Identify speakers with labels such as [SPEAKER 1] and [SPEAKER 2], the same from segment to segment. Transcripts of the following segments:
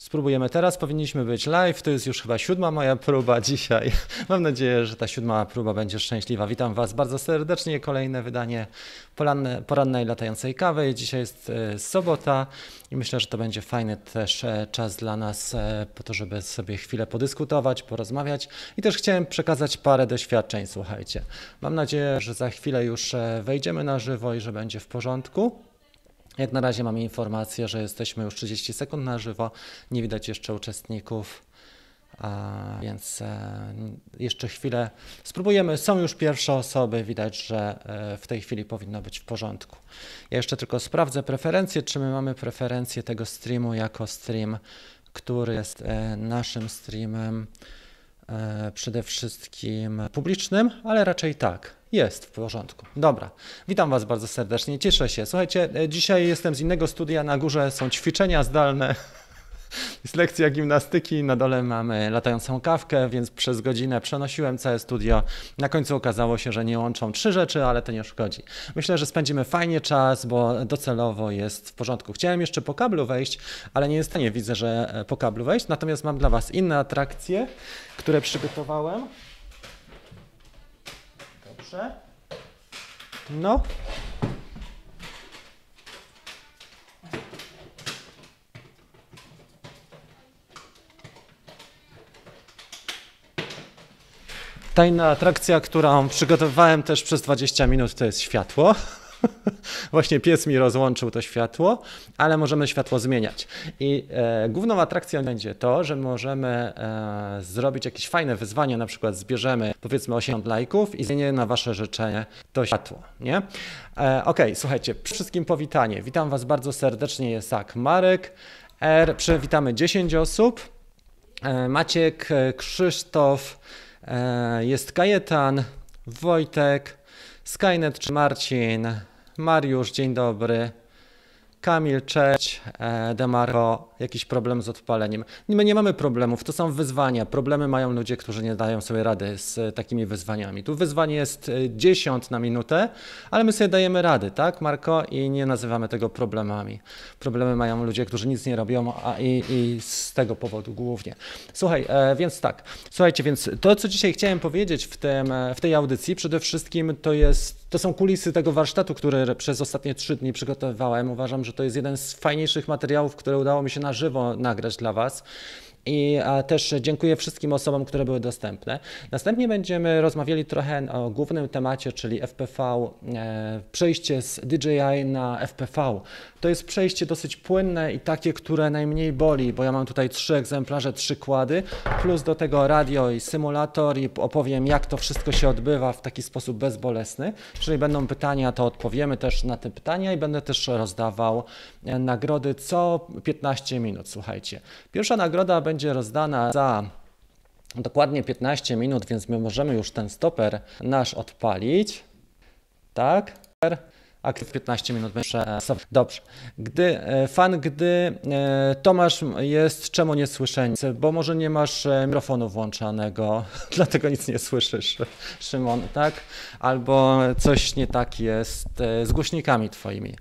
[SPEAKER 1] Spróbujemy teraz, powinniśmy być live. To jest już chyba siódma moja próba dzisiaj. Mam nadzieję, że ta siódma próba będzie szczęśliwa. Witam Was bardzo serdecznie. Kolejne wydanie poranne, porannej latającej kawy. Dzisiaj jest e, sobota i myślę, że to będzie fajny też e, czas dla nas e, po to, żeby sobie chwilę podyskutować, porozmawiać i też chciałem przekazać parę doświadczeń. Słuchajcie, mam nadzieję, że za chwilę już wejdziemy na żywo i że będzie w porządku. Jak na razie mamy informację, że jesteśmy już 30 sekund na żywo, nie widać jeszcze uczestników, więc e, jeszcze chwilę spróbujemy. Są już pierwsze osoby, widać, że e, w tej chwili powinno być w porządku. Ja jeszcze tylko sprawdzę preferencje, czy my mamy preferencję tego streamu jako stream, który jest e, naszym streamem przede wszystkim publicznym, ale raczej tak. Jest w porządku. Dobra. Witam Was bardzo serdecznie. Cieszę się. Słuchajcie, e, dzisiaj jestem z innego studia. Na górze są ćwiczenia zdalne. Jest lekcja gimnastyki, na dole mamy latającą kawkę, więc przez godzinę przenosiłem całe studio. Na końcu okazało się, że nie łączą trzy rzeczy, ale to nie szkodzi. Myślę, że spędzimy fajnie czas, bo docelowo jest w porządku. Chciałem jeszcze po kablu wejść, ale nie jest w stanie, widzę, że e, po kablu wejść. Natomiast mam dla Was inne atrakcje, które przygotowałem. Dobrze. No. Tajna atrakcja, którą przygotowywałem też przez 20 minut, to jest światło. Właśnie pies mi rozłączył to światło, ale możemy światło zmieniać. I e, główną atrakcją będzie to, że możemy e, zrobić jakieś fajne wyzwanie, na przykład zbierzemy powiedzmy 80 lajków i zmienię na Wasze życzenie to światło, nie? E, ok, słuchajcie, przede wszystkim powitanie. Witam Was bardzo serdecznie, jest Marek, R, przywitamy 10 osób, e, Maciek, Krzysztof, e, jest Kajetan, Wojtek, Skynet czy Marcin, Mariusz, dzień dobry. Kamil, cześć, e, Demarco, jakiś problem z odpaleniem. My nie mamy problemów, to są wyzwania. Problemy mają ludzie, którzy nie dają sobie rady z takimi wyzwaniami. Tu wyzwanie jest 10 e, na minutę, ale my sobie dajemy rady, tak, Marko? I nie nazywamy tego problemami. Problemy mają ludzie, którzy nic nie robią, a i, i z tego powodu głównie. Słuchaj, e, więc tak, słuchajcie, więc to, co dzisiaj chciałem powiedzieć w, tym, w tej audycji, przede wszystkim to jest, to są kulisy tego warsztatu, który przez ostatnie trzy dni przygotowywałem. Uważam, że to jest jeden z fajniejszych materiałów, które udało mi się na żywo nagrać dla Was. I też dziękuję wszystkim osobom, które były dostępne. Następnie będziemy rozmawiali trochę o głównym temacie, czyli FPV, e, przejście z DJI na FPV. To jest przejście dosyć płynne i takie, które najmniej boli, bo ja mam tutaj trzy egzemplarze, trzy kłady, plus do tego radio i symulator i opowiem, jak to wszystko się odbywa w taki sposób bezbolesny. Jeżeli będą pytania, to odpowiemy też na te pytania i będę też rozdawał e, nagrody co 15 minut. Słuchajcie, pierwsza nagroda będzie rozdana za dokładnie 15 minut, więc my możemy już ten stoper nasz odpalić. Tak? Aktyw 15 minut będzie. Dobrze. Gdy, e, fan, gdy e, Tomasz jest, czemu nie słyszę Bo może nie masz e, mikrofonu włączanego, dlatego nic nie słyszysz, Szymon, tak? Albo coś nie tak jest z głośnikami twoimi.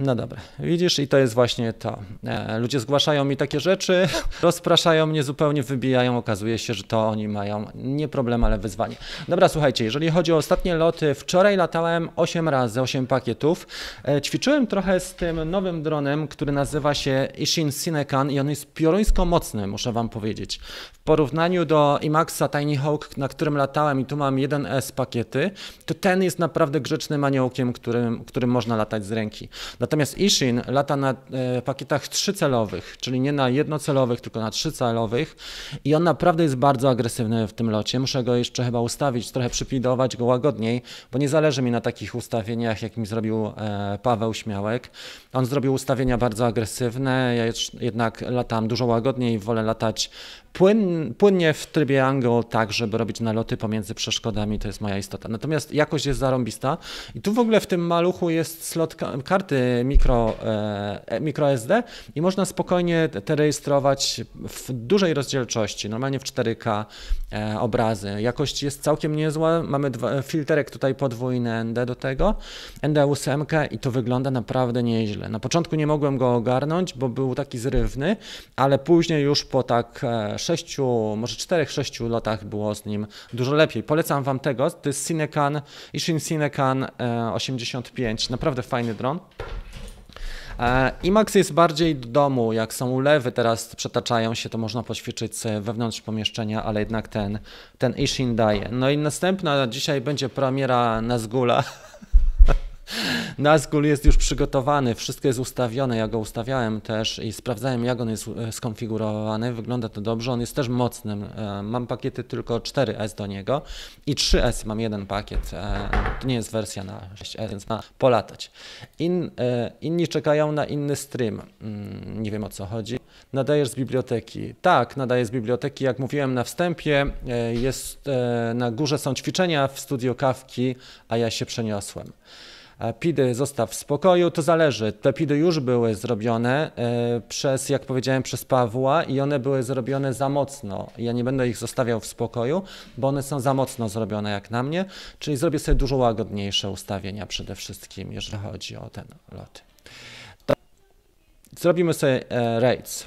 [SPEAKER 1] No dobra, widzisz, i to jest właśnie to. E, ludzie zgłaszają mi takie rzeczy, rozpraszają mnie, zupełnie wybijają. Okazuje się, że to oni mają nie problem, ale wyzwanie. Dobra, słuchajcie, jeżeli chodzi o ostatnie loty, wczoraj latałem 8 razy, 8 pakietów. E, ćwiczyłem trochę z tym nowym dronem, który nazywa się Ishin Sinekan i on jest pioruńsko mocny, muszę Wam powiedzieć. W porównaniu do IMAXa Tiny Hawk, na którym latałem i tu mam 1S pakiety, to ten jest naprawdę grzecznym aniołkiem, którym, którym można latać z ręki. Natomiast Ishin lata na e, pakietach trzycelowych, czyli nie na jednocelowych, tylko na trzycelowych i on naprawdę jest bardzo agresywny w tym locie. Muszę go jeszcze chyba ustawić, trochę przypidować go łagodniej, bo nie zależy mi na takich ustawieniach, jak mi zrobił e, Paweł Śmiałek. On zrobił ustawienia bardzo agresywne, ja jednak latam dużo łagodniej wolę latać płyn, płynnie w trybie angle, tak, żeby robić naloty pomiędzy przeszkodami, to jest moja istota. Natomiast jakość jest zarąbista i tu w ogóle w tym maluchu jest slot karty mikro, e, micro SD i można spokojnie te rejestrować w dużej rozdzielczości, normalnie w 4K e, obrazy. Jakość jest całkiem niezła, mamy dwa, filterek tutaj podwójny ND do tego, ND8 i to wygląda naprawdę nieźle. Na początku nie mogłem go ogarnąć, bo był taki zrywny, ale później już po tak 6, może 4-6 latach było z nim dużo lepiej. Polecam Wam tego, to jest Cinecan, Ishin Cinecan 85, naprawdę fajny dron. E, IMAX jest bardziej do domu, jak są ulewy teraz przetaczają się, to można poćwiczyć wewnątrz pomieszczenia, ale jednak ten, ten Ishin daje. No i następna dzisiaj będzie premiera Nazgula. Nazgul jest już przygotowany, wszystko jest ustawione, ja go ustawiałem też i sprawdzałem jak on jest e, skonfigurowany, wygląda to dobrze, on jest też mocnym, e, mam pakiety tylko 4S do niego i 3S mam jeden pakiet, e, to nie jest wersja na 6S, więc ma polatać. In, inni czekają na inny stream, mm, nie wiem o co chodzi. Nadajesz z biblioteki. Tak, nadaję z biblioteki, jak mówiłem na wstępie, jest, na górze są ćwiczenia w studio kawki, a ja się przeniosłem. PIDy zostaw w spokoju, to zależy. Te PIDy już były zrobione e, przez, jak powiedziałem, przez Pawła i one były zrobione za mocno. Ja nie będę ich zostawiał w spokoju, bo one są za mocno zrobione jak na mnie, czyli zrobię sobie dużo łagodniejsze ustawienia przede wszystkim, jeżeli chodzi o ten lot. Zrobimy sobie e, raids.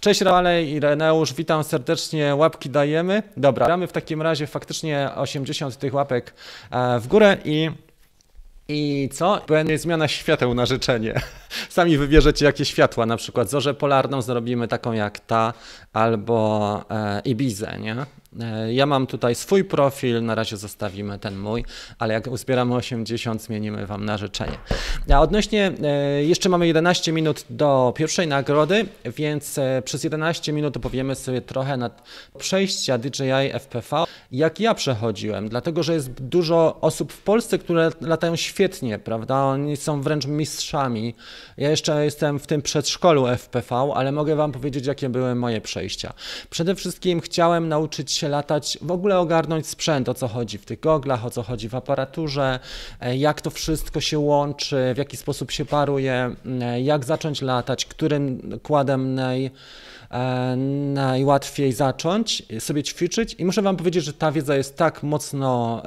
[SPEAKER 1] Cześć Rale i Reneusz, witam serdecznie, łapki dajemy. Dobra, gramy w takim razie faktycznie 80 tych łapek e, w górę i i co? Będzie zmiana świateł na życzenie. Sami wybierzecie jakie światła, na przykład zorzę polarną zrobimy taką jak ta, albo e, Ibizę, nie? E, ja mam tutaj swój profil, na razie zostawimy ten mój, ale jak uzbieramy 80, zmienimy Wam na życzenie. A odnośnie, e, jeszcze mamy 11 minut do pierwszej nagrody, więc e, przez 11 minut opowiemy sobie trochę na przejścia DJI FPV, jak ja przechodziłem, dlatego że jest dużo osób w Polsce, które latają świetnie, prawda? Oni są wręcz mistrzami. Ja jeszcze jestem w tym przedszkolu FPV, ale mogę Wam powiedzieć, jakie były moje przejścia. Przede wszystkim chciałem nauczyć latać, w ogóle ogarnąć sprzęt, o co chodzi w tych goglach, o co chodzi w aparaturze, e, jak to wszystko się łączy, w jaki sposób się paruje, e, jak zacząć latać, którym kładem naj, e, najłatwiej zacząć, sobie ćwiczyć. I muszę Wam powiedzieć, że ta wiedza jest tak mocno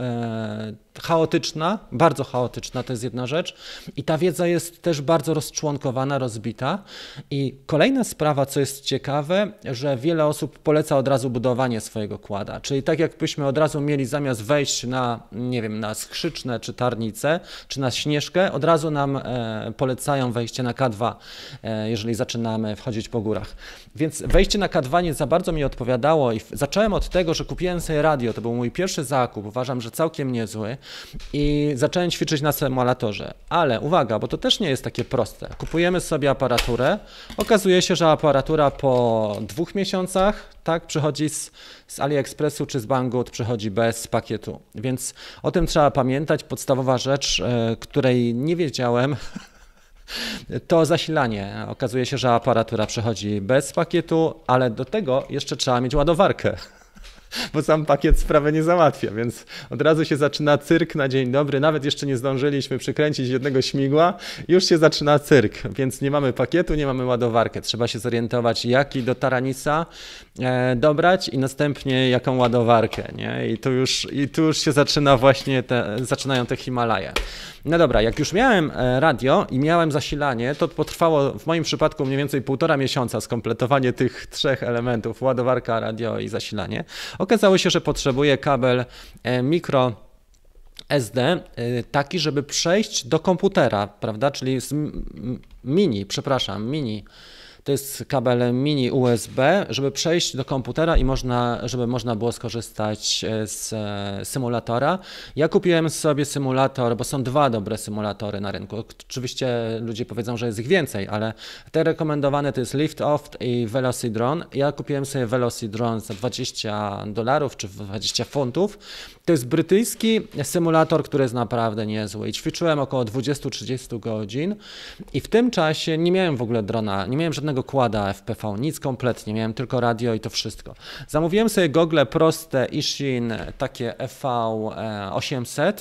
[SPEAKER 1] chaotyczna, bardzo chaotyczna, to jest jedna rzecz. I ta wiedza jest też bardzo rozczłonkowana, rozbita. I kolejna sprawa, co jest ciekawe, że wiele osób poleca od razu budowanie swojego kłada. Czyli tak jakbyśmy od razu mieli zamiast wejść na, nie wiem, na skrzyczne czy tarnicę, czy na śnieżkę, od razu nam e, polecają wejście na K2, e, jeżeli zaczynamy wchodzić po górach. Więc wejście na K2 nie za bardzo mi odpowiadało i zacząłem od tego, że kupiłem sobie radio. To był mój pierwszy zakup. Uważam, że całkiem niezły i zacząłem ćwiczyć na symulatorze. Ale uwaga, bo to też nie jest takie proste. Kupujemy sobie aparaturę, okazuje się, że aparatura po dwóch miesiącach tak przychodzi z, z AliExpressu czy z Banggood, przychodzi bez pakietu. Więc o tym trzeba pamiętać. Podstawowa rzecz, e, której nie wiedziałem, to zasilanie. Okazuje się, że aparatura przychodzi bez pakietu, ale do tego jeszcze trzeba mieć ładowarkę bo sam pakiet sprawę nie załatwia, więc od razu się zaczyna cyrk na dzień dobry. Nawet jeszcze nie zdążyliśmy przykręcić jednego śmigła, już się zaczyna cyrk, więc nie mamy pakietu, nie mamy ładowarkę. Trzeba się zorientować, jaki do Taranisa e, dobrać i następnie jaką ładowarkę. Nie? I, tu już, I tu już się zaczyna właśnie te, zaczynają te Himalaje. No dobra, jak już miałem e, radio i miałem zasilanie, to potrwało w moim przypadku mniej więcej półtora miesiąca skompletowanie tych trzech elementów, ładowarka, radio i zasilanie. Okazało się, że potrzebuję kabel e, mikro SD e, taki, żeby przejść do komputera, prawda, czyli mini, przepraszam, mini to jest kabel mini USB, żeby przejść do komputera i można, żeby można było skorzystać e, z e, symulatora. Ja kupiłem sobie symulator, bo są dwa dobre symulatory na rynku. Oczywiście ludzie powiedzą, że jest ich więcej, ale te rekomendowane to jest Lift Off i Velocidron. Ja kupiłem sobie Velocidron za 20 dolarów czy 20 funtów. To jest brytyjski symulator, który jest naprawdę niezły. I ćwiczyłem około 20-30 godzin i w tym czasie nie miałem w ogóle drona, nie miałem żadnego kłada FPV, nic kompletnie, miałem tylko radio i to wszystko. Zamówiłem sobie gogle proste Ishin, takie EV800 E,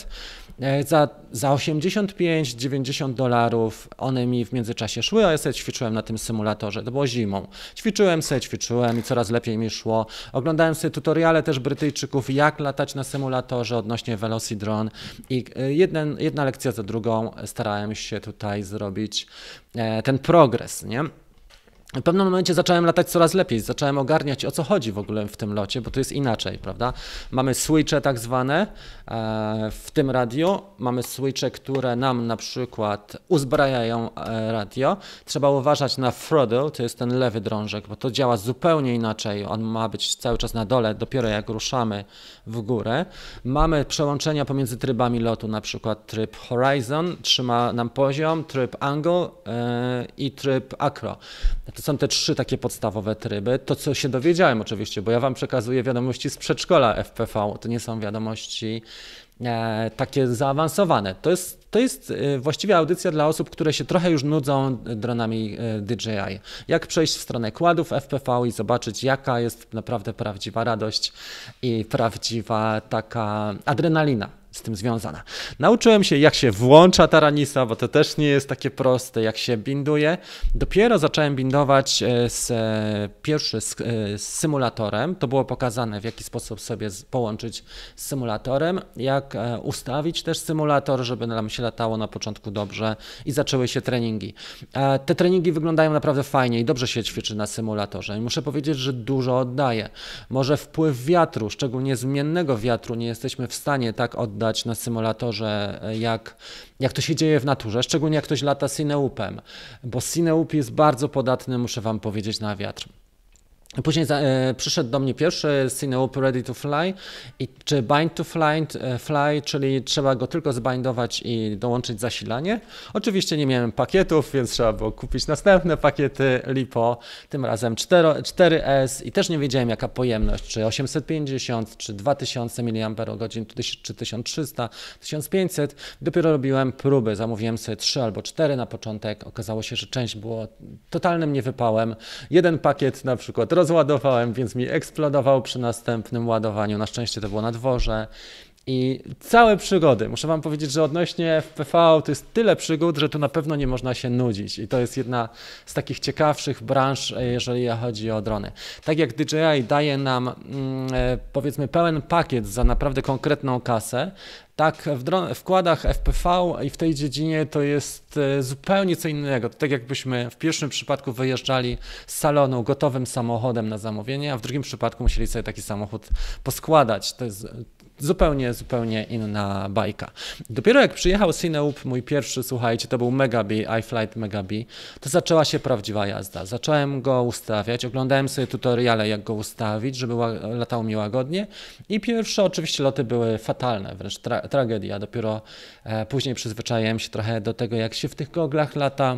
[SPEAKER 1] za, za 85-90 dolarów one mi w międzyczasie szły, a ja sobie ćwiczyłem na tym symulatorze. To było zimą. Ćwiczyłem sobie, ćwiczyłem i coraz lepiej mi szło. Oglądałem sobie tutoriale też Brytyjczyków, jak latać na symulatorze odnośnie Velocidron i e, jeden, jedna lekcja za drugą starałem się tutaj zrobić e, ten progres, nie? W pewnym momencie zacząłem latać coraz lepiej, zacząłem ogarniać o co chodzi w ogóle w tym locie, bo to jest inaczej, prawda? Mamy switche tak zwane e, w tym radio, mamy switche, które nam na przykład uzbrajają e, radio. Trzeba uważać na throttle, to jest ten lewy drążek, bo to działa zupełnie inaczej. On ma być cały czas na dole, dopiero jak ruszamy w górę. Mamy przełączenia pomiędzy trybami lotu, na przykład tryb horizon trzyma nam poziom, tryb angle e, i tryb acro. Są te trzy takie podstawowe tryby. To, co się dowiedziałem oczywiście, bo ja Wam przekazuję wiadomości z przedszkola FPV, to nie są wiadomości e, takie zaawansowane. To jest, to jest e, właściwie audycja dla osób, które się trochę już nudzą dronami e, DJI. Jak przejść w stronę kładów FPV i zobaczyć, jaka jest naprawdę prawdziwa radość i prawdziwa taka adrenalina z tym związana. Nauczyłem się, jak się włącza taranisa, bo to też nie jest takie proste, jak się binduje. Dopiero zacząłem bindować e, z, e, pierwszy z, e, z symulatorem. To było pokazane, w jaki sposób sobie połączyć z symulatorem, jak ustawić też symulator, żeby nam się latało na początku dobrze i zaczęły się treningi. Te treningi wyglądają naprawdę fajnie i dobrze się ćwiczy na symulatorze. I muszę powiedzieć, że dużo oddaje. Może wpływ wiatru, szczególnie zmiennego wiatru, nie jesteśmy w stanie tak oddać oglądać na symulatorze, e, jak, jak to się dzieje w naturze, szczególnie jak ktoś lata Cineupem, bo Cineup jest bardzo podatny, muszę Wam powiedzieć, na wiatr. Później za, e, przyszedł do mnie pierwszy Cineop Ready to Fly, i, czy Bind to fly, e, fly, czyli trzeba go tylko zbindować i dołączyć zasilanie. Oczywiście nie miałem pakietów, więc trzeba było kupić następne pakiety LiPo, tym razem 4, 4S i też nie wiedziałem jaka pojemność, czy 850, czy 2000 mAh, czy 1300, 1500. Dopiero robiłem próby, zamówiłem sobie 3 albo 4 na początek. Okazało się, że część było totalnym niewypałem. Jeden pakiet na przykład rozładowałem, więc mi eksplodował przy następnym ładowaniu. Na szczęście to było na dworze. I całe przygody. Muszę Wam powiedzieć, że odnośnie FPV to jest tyle przygód, że tu na pewno nie można się nudzić. I to jest jedna z takich ciekawszych branż, e, jeżeli chodzi o drony. Tak jak DJI daje nam, mm, e, powiedzmy, pełen pakiet za naprawdę konkretną kasę, tak, w wkładach FPV i w tej dziedzinie to jest e, zupełnie co innego. Tak jakbyśmy w pierwszym przypadku wyjeżdżali z salonu gotowym samochodem na zamówienie, a w drugim przypadku musieli sobie taki samochód poskładać. To jest zupełnie, zupełnie inna bajka. Dopiero jak przyjechał Cineup, mój pierwszy, słuchajcie, to był Megabi, iFlight Megabi, to zaczęła się prawdziwa jazda. Zacząłem go ustawiać, oglądałem sobie tutoriale, jak go ustawić, żeby latało mi łagodnie i pierwsze oczywiście loty były fatalne, wręcz tra tragedia. Dopiero e, później przyzwyczaiłem się trochę do tego, jak się w tych goglach lata.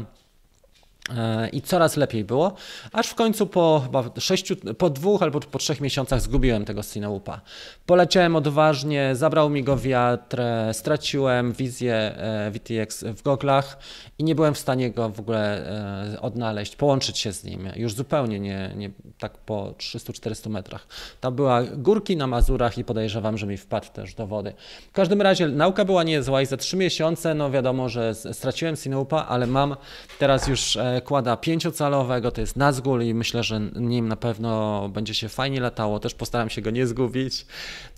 [SPEAKER 1] E, I coraz lepiej było, aż w końcu po chyba sześciu, po dwóch albo po trzech miesiącach zgubiłem tego Cineupa. Poleciałem odważnie, zabrał mi go wiatr, straciłem wizję e, VTX w goglach i nie byłem w stanie go w ogóle e, odnaleźć, połączyć się z nim. Już zupełnie nie, nie tak po 300-400 metrach. Tam była górki na Mazurach i podejrzewam, że mi wpadł też do wody. W każdym razie nauka była niezła i za trzy miesiące, no wiadomo, że straciłem Cineupa, ale mam teraz już kłada pięciocalowego, to jest Nazgul i myślę, że nim na pewno będzie się fajnie latało. Też postaram się go nie zgubić.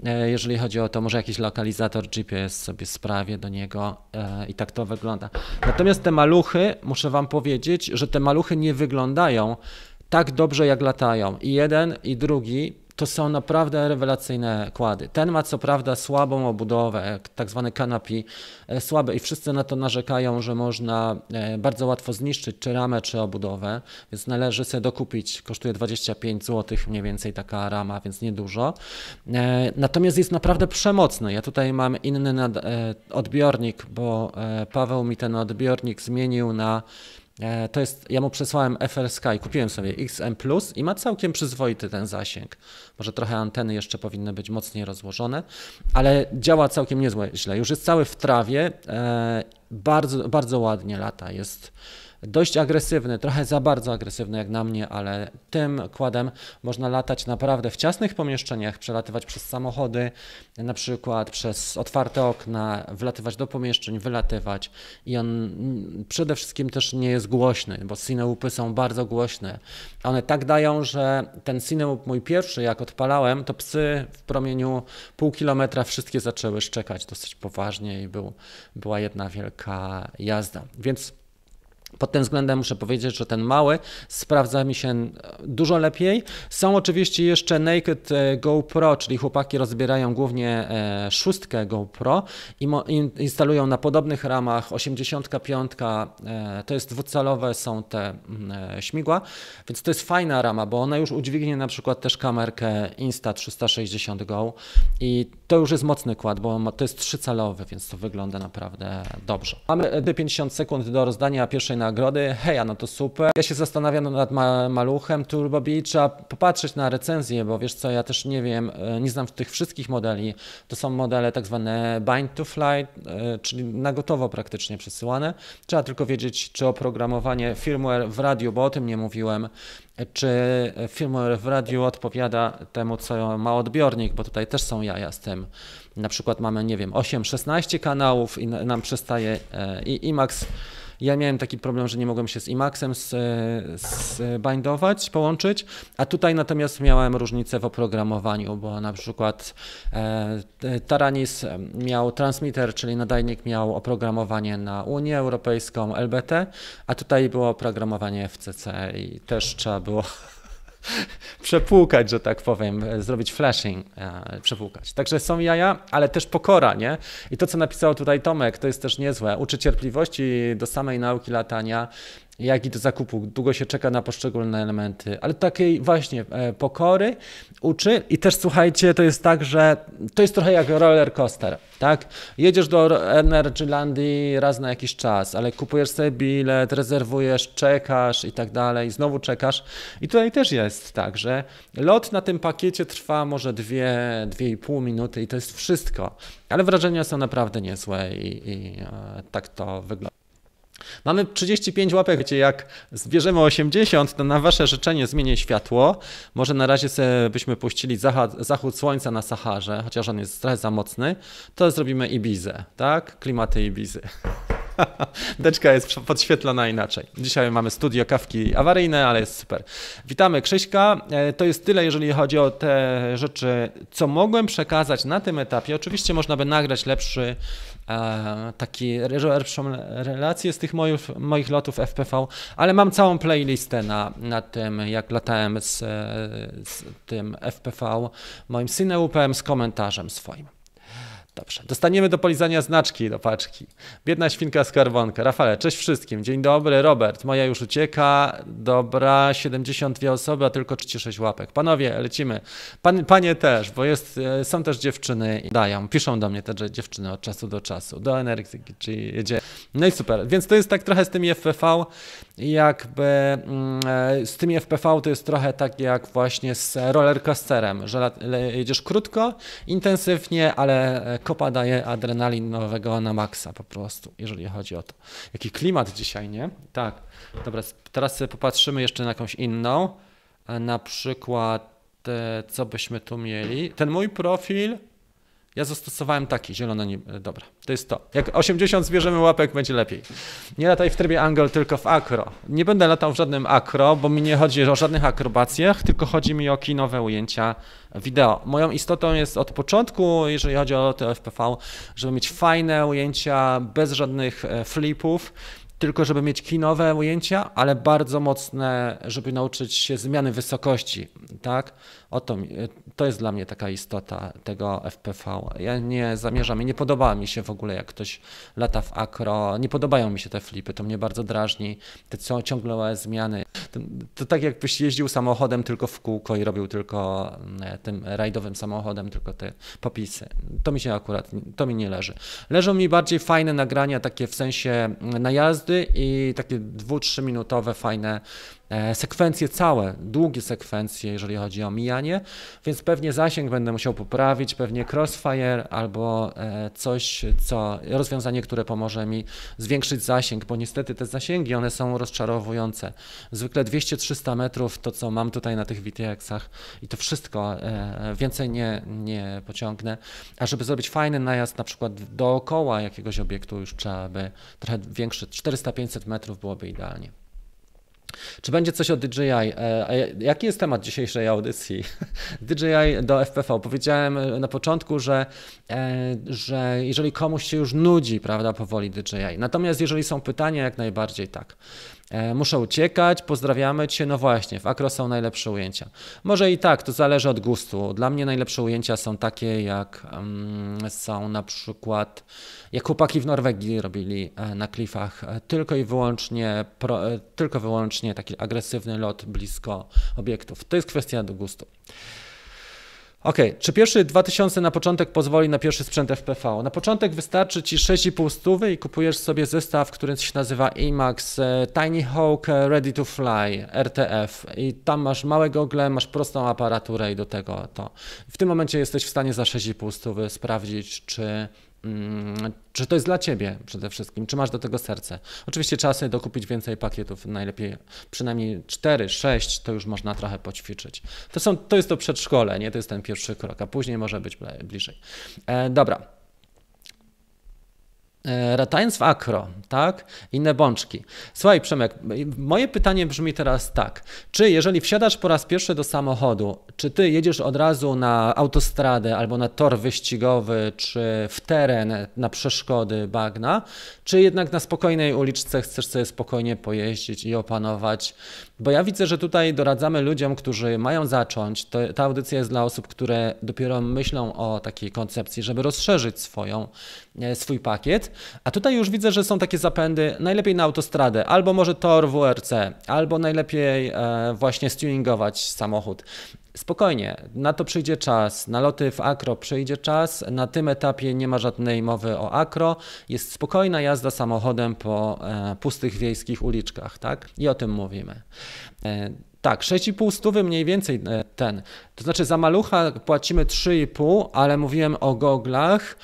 [SPEAKER 1] E, jeżeli chodzi o to, może jakiś lokalizator GPS sobie sprawię do niego e, i tak to wygląda. Natomiast te maluchy, muszę Wam powiedzieć, że te maluchy nie wyglądają tak dobrze jak latają. I jeden, i drugi to są naprawdę rewelacyjne kłady. Ten ma co prawda słabą obudowę, tak zwany kanapi, e, słabe i wszyscy na to narzekają, że można e, bardzo łatwo zniszczyć czy ramę, czy obudowę, więc należy sobie dokupić. Kosztuje 25 zł mniej więcej taka rama, więc niedużo. E, natomiast jest naprawdę przemocny. Ja tutaj mam inny odbiornik, bo Paweł mi ten odbiornik zmienił na to jest, ja mu przesłałem FR Sky, kupiłem sobie XM Plus i ma całkiem przyzwoity ten zasięg. Może trochę anteny jeszcze powinny być mocniej rozłożone, ale działa całkiem niezłe źle. Już jest cały w trawie, e, bardzo, bardzo ładnie lata. Jest dość agresywny, trochę za bardzo agresywny jak na mnie, ale tym kładem można latać naprawdę w ciasnych pomieszczeniach, przelatywać przez samochody, na przykład przez otwarte okna, wlatywać do pomieszczeń, wylatywać i on przede wszystkim też nie jest głośny, bo cineupy są bardzo głośne. One tak dają, że ten cineup mój pierwszy, jak odpalałem, to psy w promieniu pół kilometra wszystkie zaczęły szczekać dosyć poważnie i był, była jedna wielka jazda. Więc pod tym względem muszę powiedzieć, że ten mały sprawdza mi się dużo lepiej. Są oczywiście jeszcze Naked e, GoPro, czyli chłopaki rozbierają głównie e, szóstkę GoPro i instalują na podobnych ramach 85, e, to jest dwucalowe są te mm, śmigła, więc to jest fajna rama, bo ona już udźwignie na przykład też kamerkę Insta360 Go i to już jest mocny kład, bo to jest trzycalowy, więc to wygląda naprawdę dobrze. Mamy 50 sekund do rozdania pierwszej nagrody. Heja, no to super. Ja się zastanawiam nad ma maluchem Turbo Beach, trzeba popatrzeć na recenzję, bo wiesz co, ja też nie wiem, e, nie znam tych wszystkich modeli. To są modele tak zwane bind to fly, e, czyli na gotowo praktycznie przesyłane. Trzeba tylko wiedzieć, czy oprogramowanie firmware w radiu, bo o tym nie mówiłem, czy firmware w radiu odpowiada temu, co ma odbiornik, bo tutaj też są jaja z tym. Na przykład mamy, nie wiem, 8-16 kanałów i nam przestaje e, i IMAX ja miałem taki problem, że nie mogłem się z IMAXem zbindować, połączyć, a tutaj natomiast miałem różnicę w oprogramowaniu, bo na przykład e, Taranis miał transmitter, czyli nadajnik miał oprogramowanie na Unię Europejską, LBT, a tutaj było oprogramowanie FCC i też trzeba było przepłukać, że tak powiem, zrobić flashing, e, przepłukać. Także są jaja, ale też pokora, nie? I to, co napisał tutaj Tomek, to jest też niezłe. Uczy cierpliwości do samej nauki latania, jak i do zakupu. Długo się czeka na poszczególne elementy, ale takiej właśnie e, pokory uczy i też słuchajcie, to jest tak, że to jest trochę jak roller coaster, tak? Jedziesz do Energylandii raz na jakiś czas, ale kupujesz sobie bilet, rezerwujesz, czekasz i tak dalej, znowu czekasz i tutaj też jest tak, że lot na tym pakiecie trwa może dwie, dwie i pół minuty i to jest wszystko, ale wrażenia są naprawdę niezłe i, i e, tak to wygląda. Mamy 35 łapek, wiecie, jak zbierzemy 80, to na wasze życzenie zmienię światło. Może na razie sobie byśmy puścili zachód, słońca na Saharze, chociaż on jest trochę za mocny, to zrobimy Ibizę, tak? Klimaty Ibizy. Deczka jest podświetlona inaczej. Dzisiaj mamy studio kawki awaryjne, ale jest super. Witamy Krzyśka. E, to jest tyle, jeżeli chodzi o te rzeczy, co mogłem przekazać na tym etapie. Oczywiście można by nagrać lepszy taki lepszą relację z tych moich, moich lotów FPV, ale mam całą playlistę na, na tym, jak latałem z, z tym FPV, moim syneupem z komentarzem swoim. Dobrze. Dostaniemy do polizania znaczki do paczki. Biedna świnka skarbonka. Rafale, cześć wszystkim. Dzień dobry, Robert. Moja już ucieka. Dobra, 72 osoby, a tylko 36 łapek. Panowie, lecimy. Pan, panie też, bo jest, e, są też dziewczyny i dają, piszą do mnie te dziewczyny od czasu do czasu, do energii, czy jedzie. No i super. Więc to jest tak trochę z tymi FPV, jakby mm, e, z tymi FPV to jest trochę tak jak właśnie z rollercoasterem, że jedziesz krótko, intensywnie, ale e, kopa daje adrenalinowego na maksa po prostu, jeżeli chodzi o to. Jaki klimat dzisiaj, nie? Tak. Dobra, teraz popatrzymy jeszcze na jakąś inną. Na przykład, e, co byśmy tu mieli. Ten mój profil ja zastosowałem taki, zielony, nie, dobra, to jest to. Jak 80 zbierzemy łapek, będzie lepiej. Nie lataj w trybie angle, tylko w akro. Nie będę latał w żadnym akro, bo mi nie chodzi o żadnych akrobacjach, tylko chodzi mi o kinowe ujęcia wideo. Moją istotą jest od początku, jeżeli chodzi o FPV, żeby mieć fajne ujęcia bez żadnych e, flipów, tylko żeby mieć kinowe ujęcia, ale bardzo mocne, żeby nauczyć się zmiany wysokości, tak? O to, jest dla mnie taka istota tego FPV. Ja nie zamierzam i nie podoba mi się w ogóle, jak ktoś lata w akro. Nie podobają mi się te flipy, to mnie bardzo drażni. Te co, ciągłe zmiany. To, to tak jakbyś jeździł samochodem tylko w kółko i robił tylko mm, tym rajdowym samochodem tylko te popisy. To mi się akurat, to mi nie leży. Leżą mi bardziej fajne nagrania takie w sensie najazdy i takie dwu, trzyminutowe fajne e, sekwencje całe, długie sekwencje, jeżeli chodzi o mijanie, więc pewnie zasięg będę musiał poprawić, pewnie crossfire albo e, coś, co rozwiązanie, które pomoże mi zwiększyć zasięg, bo niestety te zasięgi, one są rozczarowujące. Zwykle 200-300 metrów to, co mam tutaj na tych VTX-ach i to wszystko, e, więcej nie, nie pociągnę, a żeby zrobić fajny najazd na przykład dookoła jakiegoś obiektu już trzeba by trochę większy, 400-500 metrów byłoby idealnie. Czy będzie coś o DJI? E, jaki jest temat dzisiejszej audycji? DJI do FPV. Powiedziałem na początku, że, e, że jeżeli komuś się już nudzi, prawda, powoli DJI. Natomiast jeżeli są pytania, jak najbardziej tak. E, muszę uciekać, pozdrawiamy Cię. No właśnie, w Akro są najlepsze ujęcia. Może i tak, to zależy od gustu. Dla mnie najlepsze ujęcia są takie, jak um, są na przykład, jak chłopaki w Norwegii robili e, na klifach, e, tylko i wyłącznie, pro, tylko wyłącznie taki agresywny lot blisko obiektów. To jest kwestia do gustu. Ok, czy pierwszy 2000 na początek pozwoli na pierwszy sprzęt FPV? Na początek wystarczy Ci 6,5 stówy i kupujesz sobie zestaw, który się nazywa IMAX e, Tiny Hawk e, Ready to Fly RTF i tam masz małe gogle, masz prostą aparaturę i do tego to. W tym momencie jesteś w stanie za 6,5 stówy sprawdzić, czy czy to jest dla Ciebie przede wszystkim? Czy masz do tego serce? Oczywiście trzeba sobie dokupić więcej pakietów, najlepiej przynajmniej 4, 6, to już można trochę poćwiczyć. To, są, to jest to przedszkole, nie? To jest ten pierwszy krok, a później może być bliżej. E, dobra. E, Ratając w akro, tak? Inne bączki. Słuchaj, Przemek, moje pytanie brzmi teraz tak. Czy jeżeli wsiadasz po raz pierwszy do samochodu, czy ty jedziesz od razu na autostradę albo na tor wyścigowy, czy w teren, na przeszkody bagna, czy jednak na spokojnej uliczce chcesz sobie spokojnie pojeździć i opanować bo ja widzę, że tutaj doradzamy ludziom, którzy mają zacząć. To, ta audycja jest dla osób, które dopiero myślą o takiej koncepcji, żeby rozszerzyć swoją, e, swój pakiet. A tutaj już widzę, że są takie zapędy najlepiej na autostradę, albo może tor WRC, albo najlepiej e, właśnie stuningować samochód. Spokojnie, na to przyjdzie czas. Na loty w akro przyjdzie czas. Na tym etapie nie ma żadnej mowy o akro. Jest spokojna jazda samochodem po e, pustych wiejskich uliczkach, tak? I o tym mówimy. E, tak, 6,5 stówy mniej więcej e, ten. To znaczy za malucha płacimy 3,5, ale mówiłem o goglach.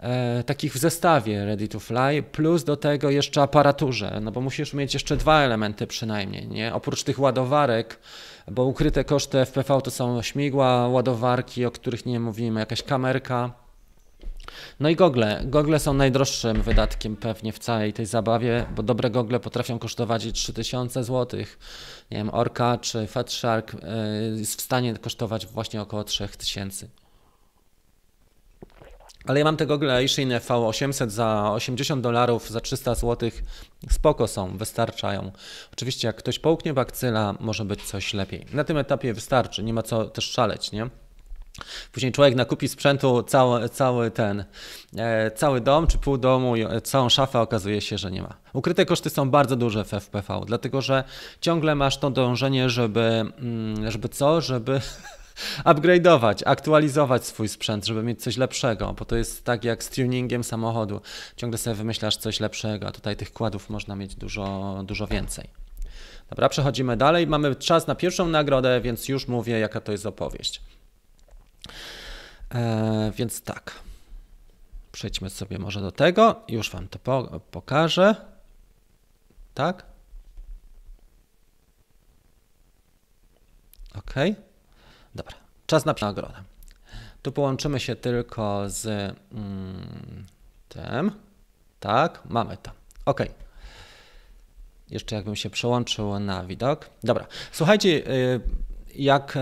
[SPEAKER 1] E, takich w zestawie Ready to Fly, plus do tego jeszcze aparaturze, no bo musisz mieć jeszcze dwa elementy przynajmniej, nie? Oprócz tych ładowarek, bo ukryte koszty FPV to są śmigła, ładowarki, o których nie mówimy, jakaś kamerka. No i gogle. Gogle są najdroższym wydatkiem pewnie w całej tej zabawie, bo dobre gogle potrafią kosztować i 3000 zł. Nie wiem, Orca czy Fat Shark e, jest w stanie kosztować właśnie około 3000. Ale ja mam te gogle Aishin V800 za 80 dolarów, za 300 zł. Spoko są, wystarczają. Oczywiście jak ktoś połknie bakcyla, może być coś lepiej. Na tym etapie wystarczy, nie ma co też szaleć, nie? Później człowiek nakupi sprzętu cały, cały ten, e, cały dom czy pół domu, całą szafę, okazuje się, że nie ma. Ukryte koszty są bardzo duże w FPV, dlatego że ciągle masz to dążenie, żeby, mm, żeby co? Żeby upgrade'ować, aktualizować swój sprzęt, żeby mieć coś lepszego, bo to jest tak jak z tuningiem samochodu. Ciągle sobie wymyślasz coś lepszego, a tutaj tych kładów można mieć dużo, dużo więcej. Dobra, przechodzimy dalej. Mamy czas na pierwszą nagrodę, więc już mówię, jaka to jest opowieść. Eee, więc tak. Przejdźmy sobie może do tego. Już Wam to po pokażę. Tak? OK. Dobra, czas na nagrodę. Tu połączymy się tylko z mm, tym. Tak, mamy to. OK. Jeszcze jakbym się przełączył na widok. Dobra, słuchajcie, y, jak e,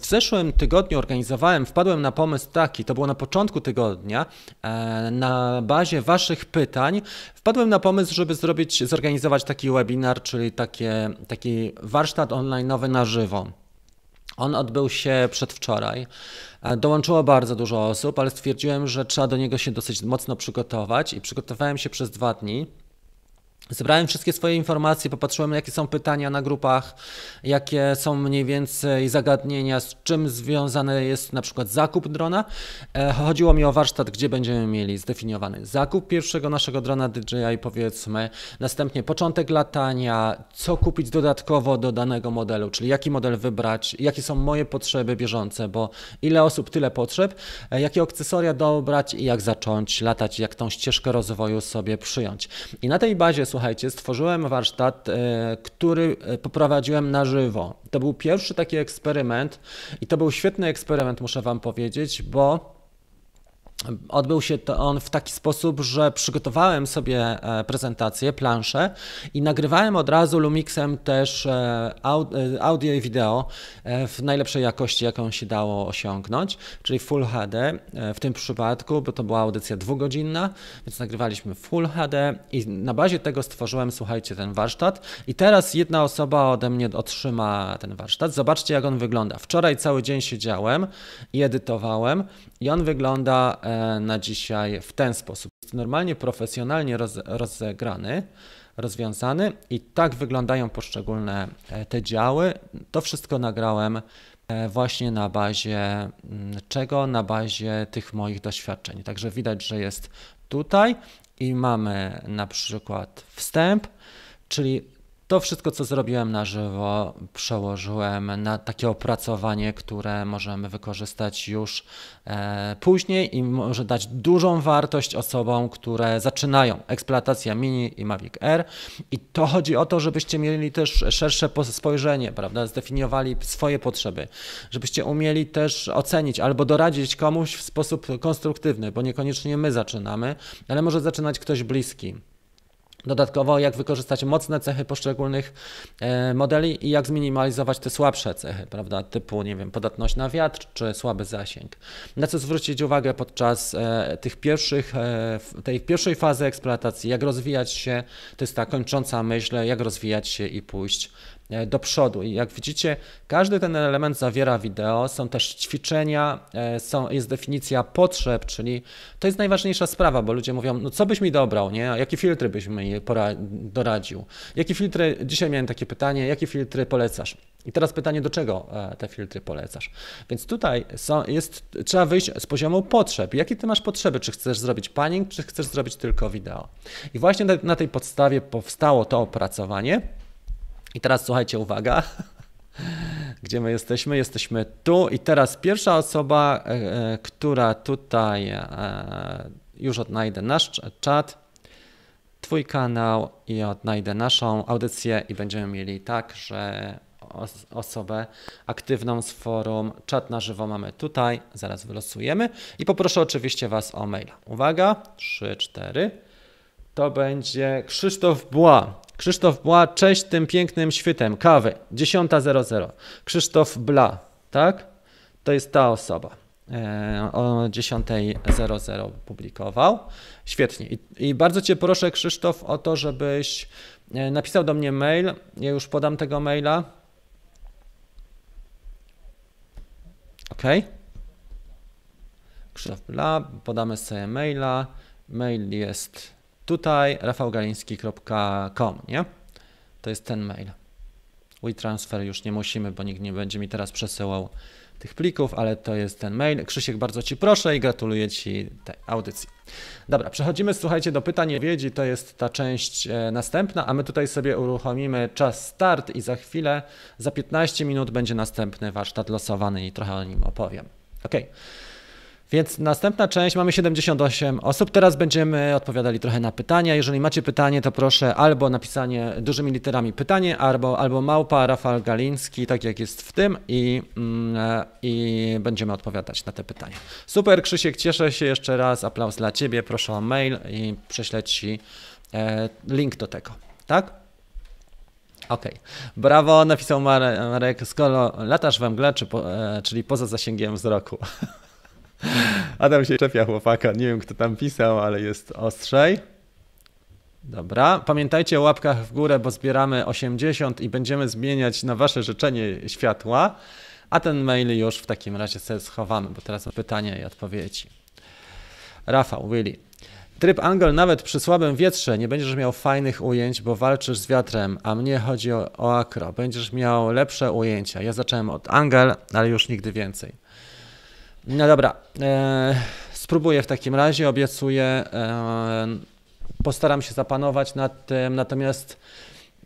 [SPEAKER 1] w zeszłym tygodniu organizowałem, wpadłem na pomysł taki, to było na początku tygodnia, e, na bazie Waszych pytań, wpadłem na pomysł, żeby zrobić, zorganizować taki webinar, czyli takie, taki warsztat online na żywo. On odbył się przedwczoraj. E, dołączyło bardzo dużo osób, ale stwierdziłem, że trzeba do niego się dosyć mocno przygotować i przygotowałem się przez dwa dni. Zebrałem wszystkie swoje informacje, popatrzyłem, jakie są pytania na grupach, jakie są mniej więcej zagadnienia, z czym związany jest na przykład zakup drona. E, chodziło mi o warsztat, gdzie będziemy mieli zdefiniowany zakup pierwszego naszego drona DJI, powiedzmy, następnie początek latania, co kupić dodatkowo do danego modelu, czyli jaki model wybrać, jakie są moje potrzeby bieżące, bo ile osób, tyle potrzeb, e, jakie akcesoria dobrać i jak zacząć latać, jak tą ścieżkę rozwoju sobie przyjąć. I na tej bazie, stworzyłem warsztat, e, który e, poprowadziłem na żywo. To był pierwszy taki eksperyment i to był świetny eksperyment, muszę Wam powiedzieć, bo Odbył się to on w taki sposób, że przygotowałem sobie e, prezentację, planszę i nagrywałem od razu Lumixem też e, e, audio i wideo w najlepszej jakości, jaką się dało osiągnąć, czyli Full HD w tym przypadku, bo to była audycja dwugodzinna, więc nagrywaliśmy Full HD i na bazie tego stworzyłem, słuchajcie, ten warsztat i teraz jedna osoba ode mnie otrzyma ten warsztat. Zobaczcie, jak on wygląda. Wczoraj cały dzień siedziałem i edytowałem i on wygląda na dzisiaj w ten sposób. Jest normalnie, profesjonalnie roz, rozegrany, rozwiązany i tak wyglądają poszczególne e, te działy. To wszystko nagrałem e, właśnie na bazie mm, czego? Na bazie tych moich doświadczeń. Także widać, że jest tutaj i mamy na przykład wstęp, czyli to wszystko, co zrobiłem na żywo, przełożyłem na takie opracowanie, które możemy wykorzystać już e, później i może dać dużą wartość osobom, które zaczynają eksploatacja Mini i Mavic Air. I to chodzi o to, żebyście mieli też szersze spojrzenie, prawda? Zdefiniowali swoje potrzeby, żebyście umieli też ocenić albo doradzić komuś w sposób konstruktywny, bo niekoniecznie my zaczynamy, ale może zaczynać ktoś bliski. Dodatkowo, jak wykorzystać mocne cechy poszczególnych e, modeli i jak zminimalizować te słabsze cechy, prawda, typu, nie wiem, podatność na wiatr czy słaby zasięg. Na co zwrócić uwagę podczas e, tych pierwszych, e, tej pierwszej fazy eksploatacji, jak rozwijać się, to jest ta kończąca myśl, jak rozwijać się i pójść do przodu. I jak widzicie, każdy ten element zawiera wideo, są też ćwiczenia, e, są, jest definicja potrzeb, czyli to jest najważniejsza sprawa, bo ludzie mówią, no co byś mi dobrał, nie? Jakie filtry byś mi doradził? Jakie filtry, dzisiaj miałem takie pytanie, jakie filtry polecasz? I teraz pytanie, do czego e, te filtry polecasz? Więc tutaj są, jest, trzeba wyjść z poziomu potrzeb. Jakie ty masz potrzeby? Czy chcesz zrobić panning, czy chcesz zrobić tylko wideo? I właśnie na tej podstawie powstało to opracowanie. I teraz słuchajcie, uwaga. Gdzie my jesteśmy? Jesteśmy tu i teraz pierwsza osoba, e, e, która tutaj e, już odnajdę nasz czat, Twój kanał i odnajdę naszą audycję i będziemy mieli tak, że osobę aktywną z forum, czat na żywo mamy tutaj, zaraz wylosujemy i poproszę oczywiście Was o maila. Uwaga, 3, 4. To będzie Krzysztof Bła. Krzysztof Bła, cześć tym pięknym świtem, kawy, 10.00. Krzysztof Bla, tak? To jest ta osoba. E, o 10.00 publikował. Świetnie. I, I, bardzo Cię proszę, Krzysztof, o to, żebyś e, napisał do mnie mail. Ja już podam tego maila. OK. Krzysztof Bla, podamy sobie maila. Mail jest tutaj rafałgaliński.com, nie? To jest ten mail. WeTransfer już nie musimy, bo nikt nie będzie mi teraz przesyłał tych plików, ale to jest ten mail. Krzysiek, bardzo Ci proszę i gratuluję Ci tej audycji. Dobra, przechodzimy, słuchajcie, do pytań wiedzi, to jest ta część e, następna, a my tutaj sobie uruchomimy czas start i za chwilę, za 15 minut będzie następny warsztat losowany i trochę o nim opowiem. Ok. Więc następna część, mamy 78 osób. Teraz będziemy odpowiadali trochę na pytania. Jeżeli macie pytanie, to proszę albo napisanie dużymi literami pytanie, albo, albo małpa Rafał Galiński, tak jak jest w tym i, mm, i będziemy odpowiadać na te pytania. Super, Krzysiek, cieszę się jeszcze raz. Aplauz dla Ciebie. Proszę o mail i prześlę Ci e, link do tego. Tak? Okej. Okay. Brawo, napisał Marek. Skoro latasz we mgle, czy po, e, czyli poza zasięgiem wzroku. Adam się czepia chłopaka. Nie wiem, kto tam pisał, ale jest ostrzej. Dobra. Pamiętajcie o łapkach w górę, bo zbieramy 80 i będziemy zmieniać na wasze życzenie światła. A ten mail już w takim razie sobie schowamy, bo teraz pytania i odpowiedzi. Rafał, Willy. Tryb angle nawet przy słabym wietrze nie będziesz miał fajnych ujęć, bo walczysz z wiatrem, a mnie chodzi o, o akro. Będziesz miał lepsze ujęcia. Ja zacząłem od angle, ale już nigdy więcej. No dobra, e, spróbuję w takim razie, obiecuję. E, postaram się zapanować nad tym, natomiast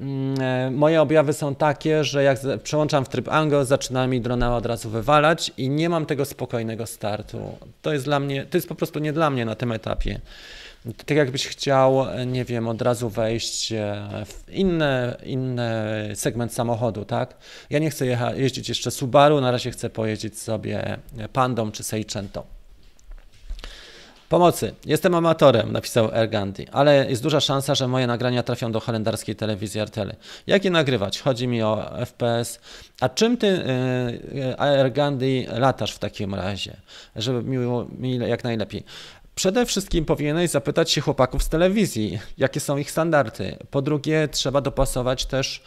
[SPEAKER 1] mm, e, moje objawy są takie, że jak przełączam w tryb angle, zaczyna mi drona od razu wywalać i nie mam tego spokojnego startu. To jest dla mnie, to jest po prostu nie dla mnie na tym etapie. Tak jakbyś chciał, nie wiem, od razu wejść e, w inny, inny segment samochodu, tak? Ja nie chcę jecha, jeździć jeszcze Subaru, na razie chcę pojeździć sobie Pandą czy Seicento. Pomocy. Jestem amatorem, napisał Ergandi, ale jest duża szansa, że moje nagrania trafią do holendarskiej telewizji RTL. Jak je nagrywać? Chodzi mi o FPS. A czym ty, yy, Ergandi, latasz w takim razie? Żeby miło mi jak najlepiej. Przede wszystkim powinieneś zapytać się chłopaków z telewizji, jakie są ich standardy. Po drugie, trzeba dopasować też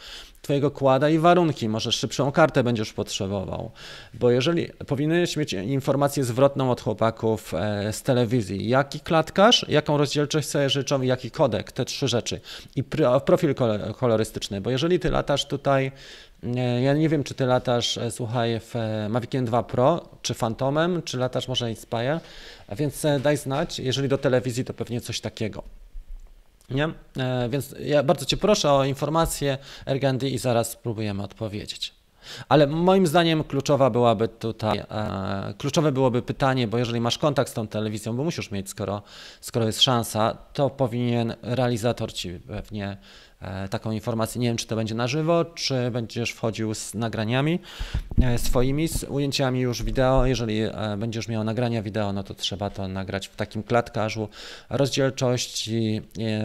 [SPEAKER 1] Twojego kłada i warunki. Może szybszą kartę będziesz potrzebował. Bo jeżeli powinieneś mieć informację zwrotną od chłopaków e, z telewizji, jaki klatkarz, jaką rozdzielczość sobie życzą i jaki kodek, te trzy rzeczy. I profil kolorystyczny, bo jeżeli ty latasz tutaj ja nie wiem, czy ty latasz, e, słuchaj, w e, Maviciem 2 Pro, czy Phantomem, czy latasz może Inspire, a więc e, daj znać, jeżeli do telewizji, to pewnie coś takiego. Nie? Więc ja bardzo Cię proszę o informację Ergandy i zaraz spróbujemy odpowiedzieć. Ale moim zdaniem kluczowa byłaby tutaj, e, kluczowe byłoby pytanie, bo jeżeli masz kontakt z tą telewizją, bo musisz mieć, skoro, skoro jest szansa, to powinien realizator ci pewnie E, taką informację. Nie wiem, czy to będzie na żywo, czy będziesz wchodził z nagraniami e, swoimi, z ujęciami już wideo. Jeżeli e, będziesz miał nagrania wideo, no to trzeba to nagrać w takim klatkarzu rozdzielczości,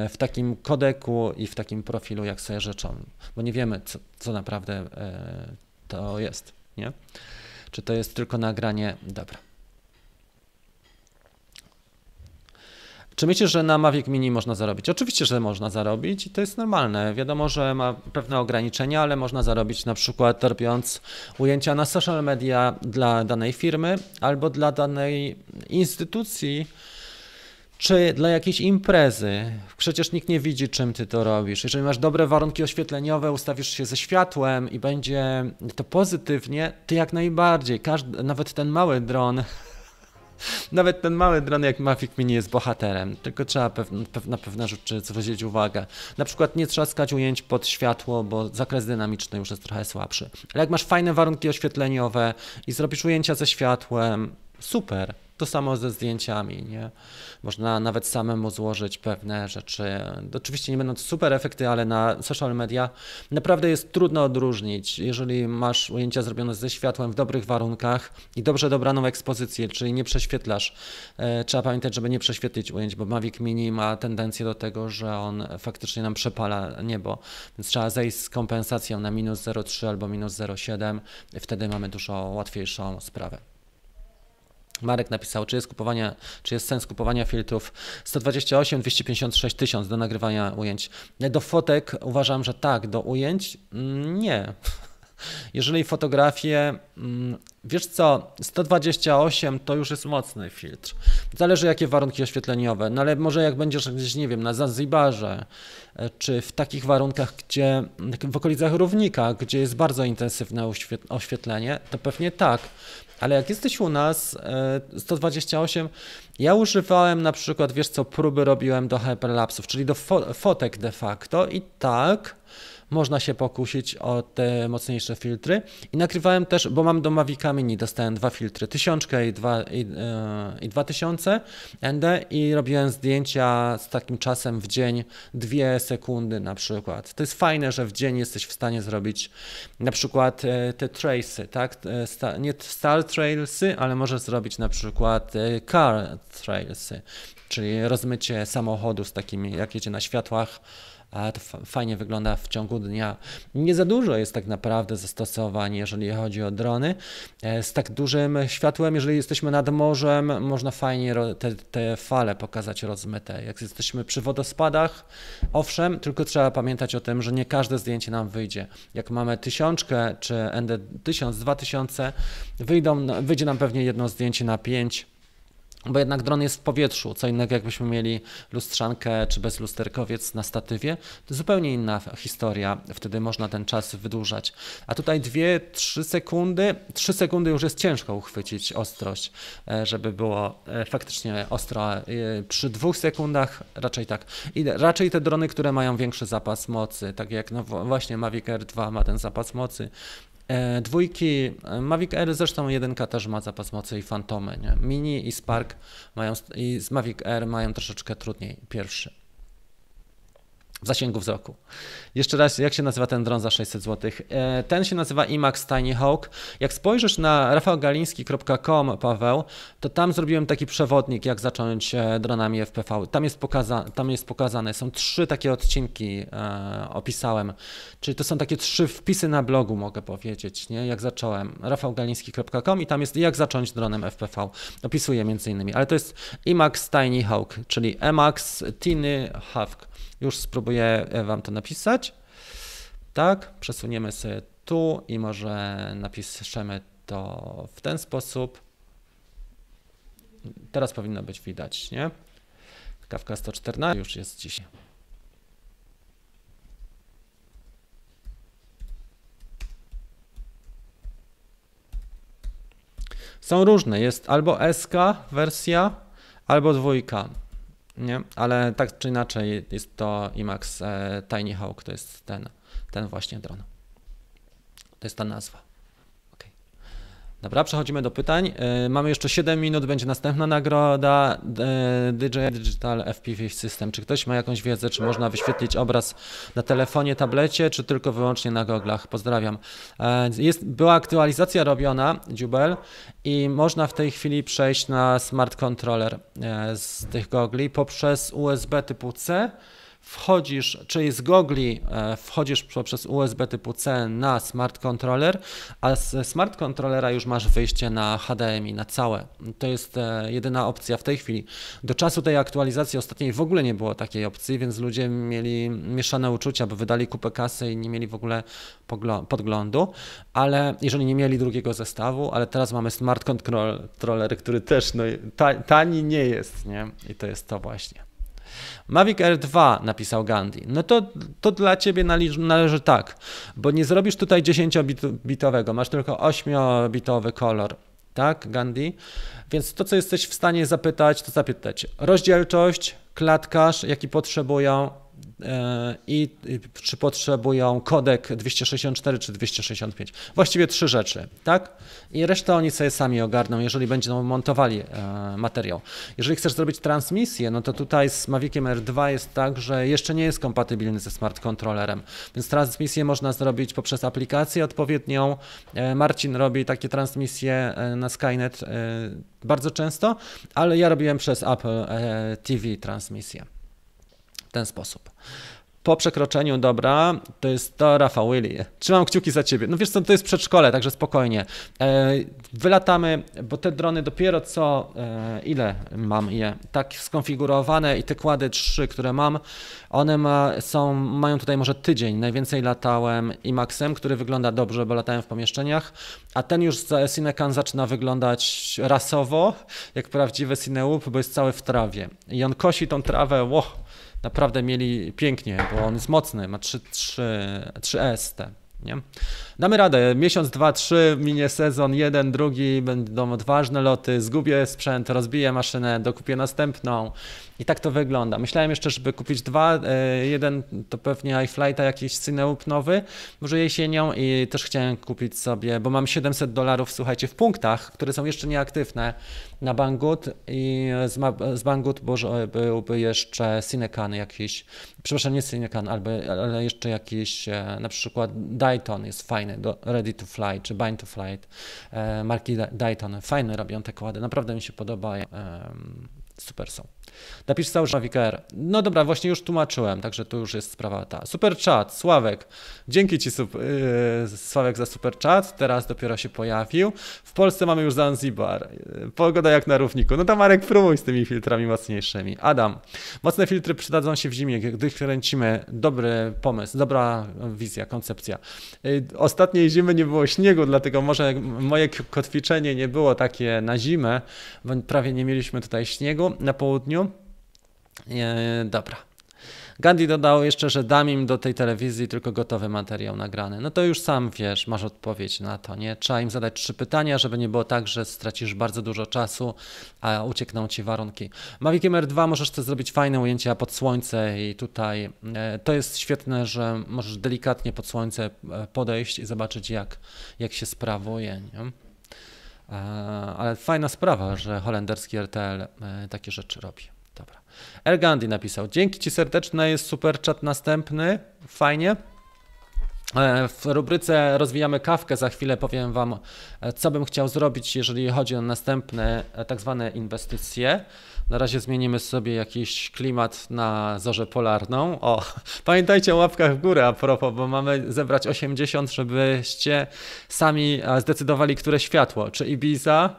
[SPEAKER 1] w takim kodeku i w takim profilu, jak sobie życzą, bo nie wiemy, co, co naprawdę to jest, nie? Czy to jest tylko nagranie? Dobra. Czy myślisz, że na Mavic Mini można zarobić? Oczywiście, że można zarobić i to jest normalne. Wiadomo, że ma pewne ograniczenia, ale można zarobić na przykład robiąc ujęcia na social media dla danej firmy albo dla danej instytucji, czy dla jakiejś imprezy. Przecież nikt nie widzi, czym ty to robisz. Jeżeli masz dobre warunki oświetleniowe, ustawisz się ze światłem i będzie to pozytywnie, ty jak najbardziej, każdy, nawet ten mały dron Nawet ten mały dron jak Mavic Mini jest bohaterem, tylko trzeba pewne, na pewne rzeczy zwrócić uwagę. Na przykład nie trzaskać ujęć pod światło, bo zakres dynamiczny już jest trochę słabszy. Ale jak masz fajne warunki oświetleniowe i zrobisz ujęcia ze światłem, super. To samo ze zdjęciami, nie? Można nawet samemu złożyć pewne rzeczy. Oczywiście nie będą to super efekty, ale na social media naprawdę jest trudno odróżnić. Jeżeli masz ujęcia zrobione ze światłem w dobrych warunkach i dobrze dobraną ekspozycję, czyli nie prześwietlasz. E, trzeba pamiętać, żeby nie prześwietlić ujęć, bo Mavic Mini ma tendencję do tego, że on faktycznie nam przepala niebo, więc trzeba zejść z kompensacją na minus 0,3 albo minus 0,7. Wtedy mamy dużo łatwiejszą sprawę. Marek napisał, czy jest, kupowania, czy jest sens kupowania filtrów 128, 256 tysiąc do nagrywania ujęć. Do fotek uważam, że tak, do ujęć nie. Jeżeli fotografię, mm, wiesz co, 128 to już jest mocny filtr. Zależy jakie warunki oświetleniowe, no ale może jak będziesz gdzieś, nie wiem, na Zanzibarze, e, czy w takich warunkach, gdzie w okolicach równika, gdzie jest bardzo intensywne oświetlenie, to pewnie tak. Ale jak jesteś u nas, 128, e, ja używałem na przykład, wiesz co, próby robiłem do hyperlapsów, czyli do fo fotek de facto i tak można się pokusić o te mocniejsze filtry. I nagrywałem też, bo mam do Mavica Mini, dostałem dwa filtry, tysiączkę i, dwa, i, e, i 2000 ND i robiłem zdjęcia z takim czasem w dzień, dwie sekundy na przykład. To jest fajne, że w dzień jesteś w stanie zrobić na przykład e, te trace'y, tak? E, nie star trailsy, ale możesz zrobić na przykład car trailsy, czyli rozmycie samochodu z takimi, jak jedzie na światłach, to fajnie wygląda w ciągu dnia. Nie za dużo jest tak naprawdę zastosowań, jeżeli chodzi o drony. E, z tak dużym światłem, jeżeli jesteśmy nad morzem, można fajnie te, te fale pokazać rozmyte. Jak jesteśmy przy wodospadach, owszem, tylko trzeba pamiętać o tym, że nie każde zdjęcie nam wyjdzie. Jak mamy tysiączkę czy ND 1000, 2000, wyjdą, wyjdzie nam pewnie jedno zdjęcie na 5 bo jednak dron jest w powietrzu, co innego jakbyśmy mieli lustrzankę czy bezlusterkowiec na statywie, to zupełnie inna historia, wtedy można ten czas wydłużać. A tutaj 2-3 sekundy, 3 sekundy już jest ciężko uchwycić ostrość, e, żeby było e, faktycznie ostro. E, przy dwóch sekundach raczej tak. I raczej te drony, które mają większy zapas mocy, tak jak no właśnie Mavic Air 2 ma ten zapas mocy, dwójki, e, Mavic Air zresztą jedynka też ma zapas mocy i Fantomy, nie? Mini i Spark mają, i z Mavic Air mają troszeczkę trudniej pierwszy w zasięgu wzroku. Jeszcze raz, jak się nazywa ten dron za 600 zł? E, ten się nazywa IMAX Tiny Hawk. Jak spojrzysz na rafałgaliński.com, Paweł, to tam zrobiłem taki przewodnik, jak zacząć e, dronami FPV. Tam jest, pokaza tam jest pokazane, są trzy takie odcinki, e, opisałem. Czyli to są takie trzy wpisy na blogu, mogę powiedzieć, nie? jak zacząłem. rafałgaliński.com i tam jest jak zacząć dronem FPV. Opisuję między innymi, ale to jest IMAX Tiny Hawk, czyli EMAX Tiny Hawk. Już spróbuję e, Wam to napisać. Tak, przesuniemy sobie tu i może napiszemy to w ten sposób. Teraz powinno być widać, nie? Kawka 114 już jest dzisiaj. Są różne, jest albo SK wersja, albo dwójka nie? Ale tak czy inaczej jest to IMAX e, Tiny Hawk, to jest ten, ten właśnie dron. To jest ta nazwa. Dobra, przechodzimy do pytań. E, mamy jeszcze 7 minut, będzie następna nagroda e, DJI Digital FPV System. Czy ktoś ma jakąś wiedzę, czy można wyświetlić obraz na telefonie, tablecie, czy tylko wyłącznie na goglach? Pozdrawiam. E, jest, była aktualizacja robiona, Jubel, i można w tej chwili przejść na smart controller z tych gogli poprzez USB typu C wchodzisz, czyli z gogli e, wchodzisz poprzez USB typu C na smart controller, a z smart controllera już masz wyjście na HDMI, na całe. To jest e, jedyna opcja w tej chwili. Do czasu tej aktualizacji ostatniej w ogóle nie było takiej opcji, więc ludzie mieli mieszane uczucia, bo wydali kupę kasy i nie mieli w ogóle podglądu, ale jeżeli nie mieli drugiego zestawu, ale teraz mamy smart controller, który też no, tani nie jest, nie? I to jest to właśnie. Mavic Air 2, napisał Gandhi. No to, to dla ciebie należy, tak, bo nie zrobisz tutaj 10-bitowego, masz tylko 8-bitowy kolor. Tak, Gandhi? Więc to, co jesteś w stanie zapytać, to zapytać rozdzielczość, klatkarz, jaki potrzebują, i czy potrzebują kodek 264 czy 265. Właściwie trzy rzeczy, tak? I resztę oni sobie sami ogarną, jeżeli będą montowali e, materiał. Jeżeli chcesz zrobić transmisję, no to tutaj z Maviciem R2 jest tak, że jeszcze nie jest kompatybilny ze smart controllerem, więc transmisję można zrobić poprzez aplikację odpowiednią. E, Marcin robi takie transmisje e, na Skynet bardzo często, ale ja robiłem przez Apple TV transmisję w ten sposób. Po przekroczeniu dobra, to jest to Rafał Willy. Trzymam kciuki za ciebie. No wiesz co, to jest przedszkole, także spokojnie. E, wylatamy, bo te drony dopiero co, e, ile mam je, tak skonfigurowane i te kłady trzy, które mam, one ma, są, mają tutaj może tydzień. Najwięcej latałem IMAXem, który wygląda dobrze, bo latałem w pomieszczeniach, a ten już z Cinecan zaczyna wyglądać rasowo, jak prawdziwy Cineloop, bo jest cały w trawie. I on kosi tą trawę, wow, naprawdę mieli pięknie, bo on jest mocny, ma 3, 3, 3S nie? Damy radę. Miesiąc, dwa, trzy, minie sezon, jeden, drugi, będą odważne loty, zgubię sprzęt, rozbiję maszynę, dokupię następną. I tak to wygląda. Myślałem jeszcze, żeby kupić dwa. E, jeden to pewnie iFlighta jakiś Cineup nowy, może jesienią i też chciałem kupić sobie, bo mam 700 dolarów, słuchajcie, w punktach, które są jeszcze nieaktywne na Banggood i z, z Banggood może byłby jeszcze Cinecan jakiś, przepraszam, nie Cinecan, ale jeszcze jakiś e, na przykład Dayton jest fajny, do Ready to Fly czy Bind to Flight, e, marki Dayton, fajne robią te kłady, naprawdę mi się podobają Super są. Napisz cały WKR. No dobra, właśnie już tłumaczyłem, także to już jest sprawa ta. Super chat, Sławek. Dzięki Ci, yy, Sławek, za super chat. Teraz dopiero się pojawił. W Polsce mamy już Zanzibar. Pogoda jak na równiku. No to Marek, próbuj z tymi filtrami mocniejszymi. Adam, mocne filtry przydadzą się w zimie, gdy kręcimy. Dobry pomysł, dobra wizja, koncepcja. Yy, ostatniej zimy nie było śniegu, dlatego może moje kotwiczenie nie było takie na zimę, prawie nie mieliśmy tutaj śniegu na południu. E, dobra. Gandhi dodał jeszcze, że dam im do tej telewizji tylko gotowy materiał nagrany. No to już sam wiesz, masz odpowiedź na to, nie? Trzeba im zadać trzy pytania, żeby nie było tak, że stracisz bardzo dużo czasu, a uciekną ci warunki. Mavic Air 2 możesz też zrobić fajne ujęcia pod słońce i tutaj e, to jest świetne, że możesz delikatnie pod słońce e, podejść i zobaczyć jak, jak się sprawuje, nie? Ale fajna sprawa, że holenderski RTL takie rzeczy robi. El Gandhi napisał, dzięki Ci serdeczne, jest super chat następny, fajnie. E, w rubryce Rozwijamy kawkę za chwilę powiem Wam, e, co bym chciał zrobić, jeżeli chodzi o następne e, tak zwane inwestycje. Na razie zmienimy sobie jakiś klimat na zorzę polarną. O, pamiętajcie o łapkach w górę a propos, bo mamy zebrać 80, żebyście sami zdecydowali, które światło. Czy Ibiza,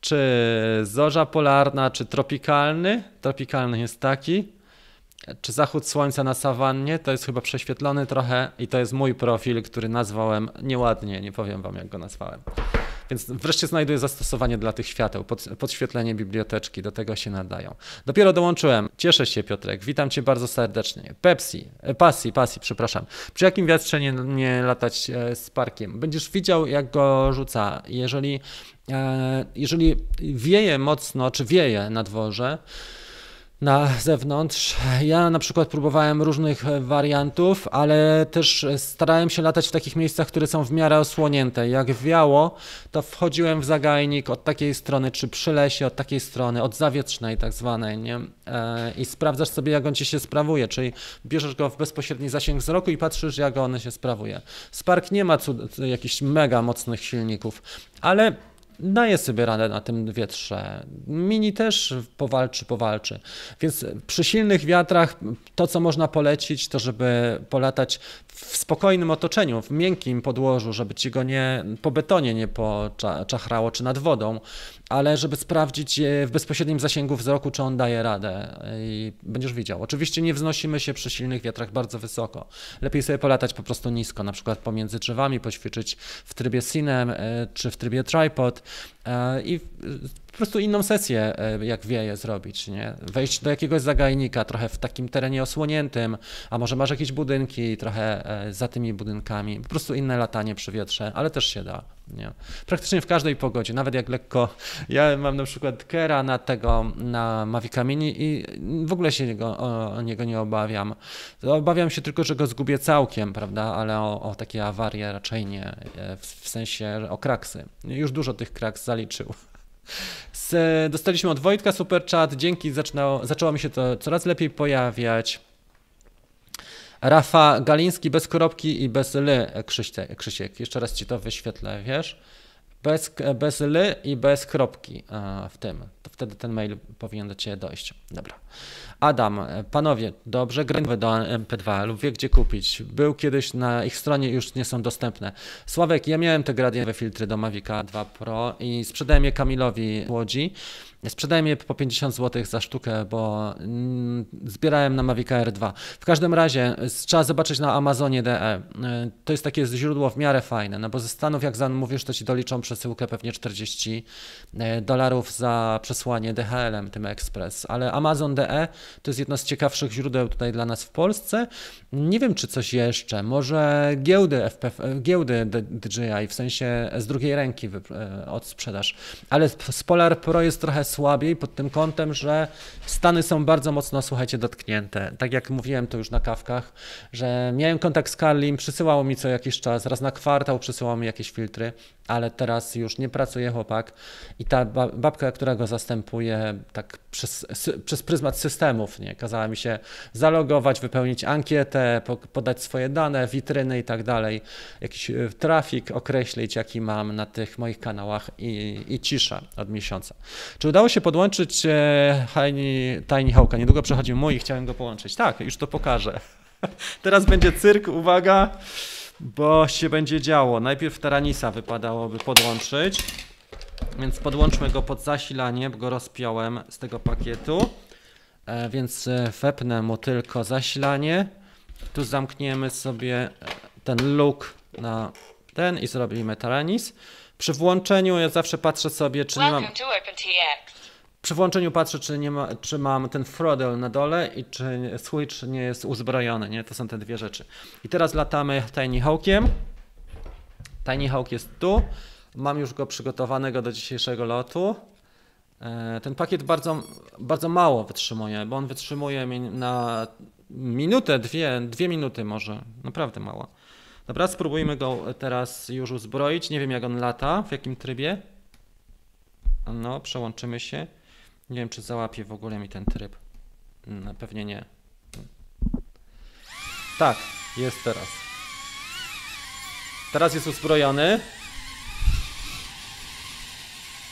[SPEAKER 1] czy zorza polarna, czy tropikalny. Tropikalny jest taki. Czy zachód słońca na sawannie, to jest chyba prześwietlony trochę i to jest mój profil, który nazwałem nieładnie, nie powiem wam jak go nazwałem. Więc wreszcie znajduję zastosowanie dla tych świateł, pod, podświetlenie biblioteczki, do tego się nadają. Dopiero dołączyłem. Cieszę się Piotrek, witam cię bardzo serdecznie. Pepsi, e, pasji, pasji, przepraszam. Przy jakim wiatrze nie, nie latać e, z parkiem? Będziesz widział jak go rzuca. Jeżeli, e, jeżeli wieje mocno, czy wieje na dworze, na zewnątrz. Ja na przykład próbowałem różnych wariantów, ale też starałem się latać w takich miejscach, które są w miarę osłonięte. Jak wiało, to wchodziłem w zagajnik od takiej strony, czy przy lesie, od takiej strony, od zawietrznej tak zwanej, nie? E, I sprawdzasz sobie, jak on ci się sprawuje, czyli bierzesz go w bezpośredni zasięg wzroku i patrzysz, jak on się sprawuje. Spark nie ma cud- jakichś mega mocnych silników, ale daje sobie radę na tym wietrze. Mini też powalczy, powalczy. Więc przy silnych wiatrach to, co można polecić, to żeby polatać w spokojnym otoczeniu, w miękkim podłożu, żeby ci go nie po betonie nie poczachrało, czy nad wodą, ale żeby sprawdzić w bezpośrednim zasięgu wzroku, czy on daje radę i będziesz widział. Oczywiście nie wznosimy się przy silnych wiatrach bardzo wysoko. Lepiej sobie polatać po prostu nisko, na przykład pomiędzy drzewami, poćwiczyć w trybie sinem e, czy w trybie tripod e, i po prostu inną sesję, e, jak wieje, zrobić, nie? Wejść do jakiegoś zagajnika, trochę w takim terenie osłoniętym, a może masz jakieś budynki, trochę za tymi budynkami, po prostu inne latanie przy wietrze, ale też się da. Nie? Praktycznie w każdej pogodzie, nawet jak lekko. Ja mam na przykład Kera na tego, na Mavica Mini i w ogóle się niego, o, o, niego nie obawiam. Obawiam się tylko, że go zgubię całkiem, prawda, ale o, o takie awarie raczej nie, e, w, w sensie o kraksy. Już dużo tych kraks zaliczył. Dostaliśmy od Wojtka super chat, dzięki zaczynało, zaczęło mi się to coraz lepiej pojawiać. Rafa Galiński bez kropki i bez ly, Krzysiek. Jeszcze raz ci to wyświetlę, wiesz? Bez, bez ly i bez kropki w tym. To wtedy ten mail powinien do Ciebie dojść. Dobra. Adam, panowie, dobrze, gry do MP2 lub wie gdzie kupić. Był kiedyś na ich stronie, już nie są dostępne. Sławek, ja miałem te gradientowe filtry do Mavica 2 Pro i sprzedałem je Kamilowi Łodzi. Sprzedałem je po 50 zł za sztukę, bo mm, zbierałem na Mavic Air 2. W każdym razie trzeba zobaczyć na Amazonie DE. To jest takie źródło w miarę fajne, no bo ze Stanów jak zamówisz, to ci doliczą przesyłkę pewnie 40 e, dolarów za przesłanie DHL-em, tym Express. Ale Amazon DE to jest jedno z ciekawszych źródeł tutaj dla nas w Polsce. Nie wiem, czy coś jeszcze. Może giełdy FPF, giełdy DJI, w sensie z drugiej ręki e, odsprzedaż. Ale z Polar Pro jest trochę słabiej pod tym kątem, że Stany są bardzo mocno, słuchajcie, dotknięte. Tak jak mówiłem to już na kawkach, że miałem kontakt z Carlim, przysyłało mi co jakiś czas, raz na kwartał przysyłał mi jakieś filtry, ale teraz już nie pracuje chłopak i ta babka, która go zastępuje, tak przez, przez pryzmat systemu problemów. Nie? Kazała mi się zalogować, wypełnić ankietę, podać swoje dane, witryny i tak dalej, jakiś e, trafik określić, jaki mam na tych moich kanałach i, i cisza od miesiąca. Czy udało się podłączyć e, Tiny, Hawka? Niedługo przechodził mój i chciałem go połączyć. Tak, już to pokażę. Teraz będzie cyrk, uwaga, bo się będzie działo. Najpierw Taranisa wypadałoby podłączyć. Więc podłączmy go pod zasilanie, bo go rozpiąłem z tego pakietu. E, więc e, wepnę mu tylko zasilanie. Tu zamkniemy sobie ten look na ten i zrobimy Taranis. Przy włączeniu ja zawsze patrzę sobie, czy nie mam... Przy włączeniu patrzę, czy, nie ma, czy mam ten throttle na dole i czy switch nie jest uzbrojony, nie? To są te dwie rzeczy. I teraz latamy Tiny Hawkiem. Tiny Hawk jest tu. Mam już go przygotowanego do dzisiejszego lotu. E, ten pakiet bardzo, bardzo mało wytrzymuje, bo on wytrzymuje na minutę, dwie, dwie minuty może. Naprawdę mało. Dobra, spróbujmy go teraz już uzbroić. Nie wiem jak on lata, w jakim trybie. No, przełączymy się. Nie wiem czy załapie w ogóle mi ten tryb. No, pewnie nie. Tak, jest teraz. Teraz jest uzbrojony.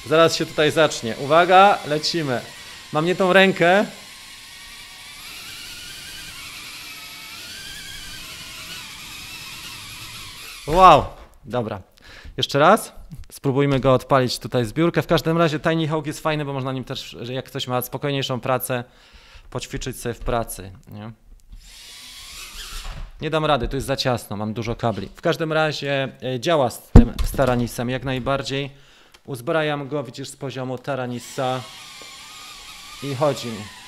[SPEAKER 1] Zaraz się tutaj zacznie. Uwaga, lecimy. Mam nie tą rękę. Wow, dobra. Jeszcze raz. Spróbujmy go odpalić tutaj zbiórkę. W każdym razie Tiny Hawk jest fajny, bo można nim też, jak ktoś ma spokojniejszą pracę, poćwiczyć sobie w pracy. Nie? Nie dam rady, to jest za ciasno, mam dużo kabli. W każdym razie e, działa z tym staranisem jak najbardziej. Uzbrajam go, widzisz, z poziomu Taranisa i chodzi mi.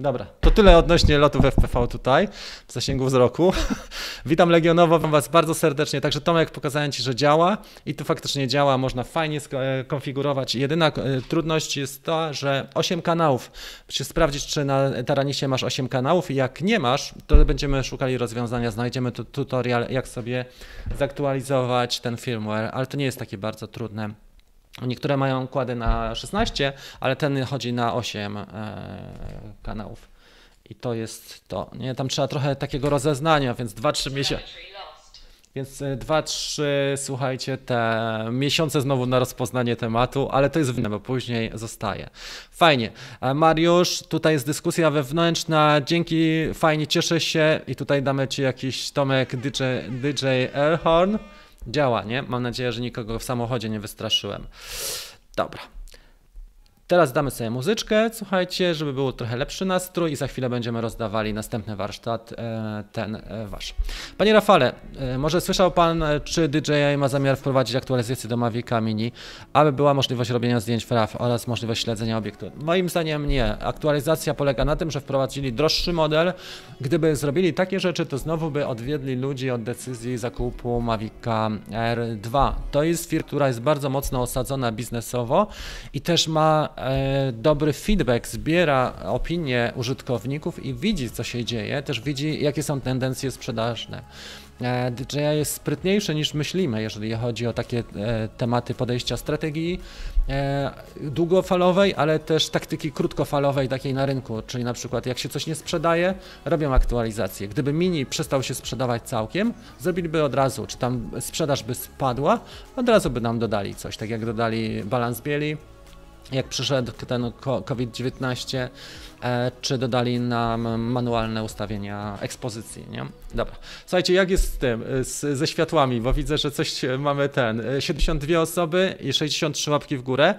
[SPEAKER 1] Dobra, to tyle odnośnie lotów FPV tutaj, w zasięgu wzroku. Witam Legionowo, Was bardzo serdecznie. Także Tomek, pokazałem Ci, że działa i tu faktycznie działa, można fajnie skonfigurować. Jedyna e, trudność jest to, że 8 kanałów. Musisz sprawdzić, czy na Taranisie masz 8 kanałów i jak nie masz, to będziemy szukali rozwiązania, znajdziemy tu tutorial, jak sobie zaktualizować ten firmware, ale to nie jest takie bardzo trudne. Niektóre mają układy na 16, ale ten chodzi na 8 e, kanałów. I to jest to. Nie, tam trzeba trochę takiego rozeznania, więc 2-3 miesiące. Więc 2-3, e, słuchajcie, te miesiące znowu na rozpoznanie tematu, ale to jest winne, bo później zostaje. Fajnie. E, Mariusz, tutaj jest dyskusja wewnętrzna. Dzięki, fajnie, cieszę się. I tutaj damy Ci jakiś Tomek DJ, DJ Airhorn. Działa, nie? Mam nadzieję, że nikogo w samochodzie nie wystraszyłem. Dobra. Teraz damy sobie muzyczkę, słuchajcie, żeby był trochę lepszy nastrój i za chwilę będziemy rozdawali następny warsztat, e, ten e, wasz. Panie Rafale, e, może słyszał Pan, czy DJI ma zamiar wprowadzić aktualizację do Mavica Mini, aby była możliwość robienia zdjęć w RAW oraz możliwość śledzenia obiektu? Moim zdaniem nie. Aktualizacja polega na tym, że wprowadzili droższy model. Gdyby zrobili takie rzeczy, to znowu by odwiedli ludzi od decyzji zakupu Mavica R2. To jest firma, która jest bardzo mocno osadzona biznesowo i też ma dobry feedback, zbiera opinie użytkowników i widzi, co się dzieje, też widzi, jakie są tendencje sprzedażne. E, DJI jest sprytniejszy niż myślimy, jeżeli chodzi o takie e, tematy podejścia strategii długofalowej, ale też taktyki krótkofalowej, takiej na rynku, czyli na przykład jak się coś nie sprzedaje, robią aktualizację. Gdyby mini przestał się sprzedawać całkiem, zrobiliby od razu, czy tam sprzedaż by spadła, od razu by nam dodali coś, tak jak dodali balans bieli, jak przyszedł ten COVID-19, e, czy dodali nam manualne ustawienia ekspozycji, nie? Dobra. Słuchajcie, jak jest z tym, z, ze światłami, bo widzę, że coś mamy ten, 72 e, osoby i 63 łapki w górę.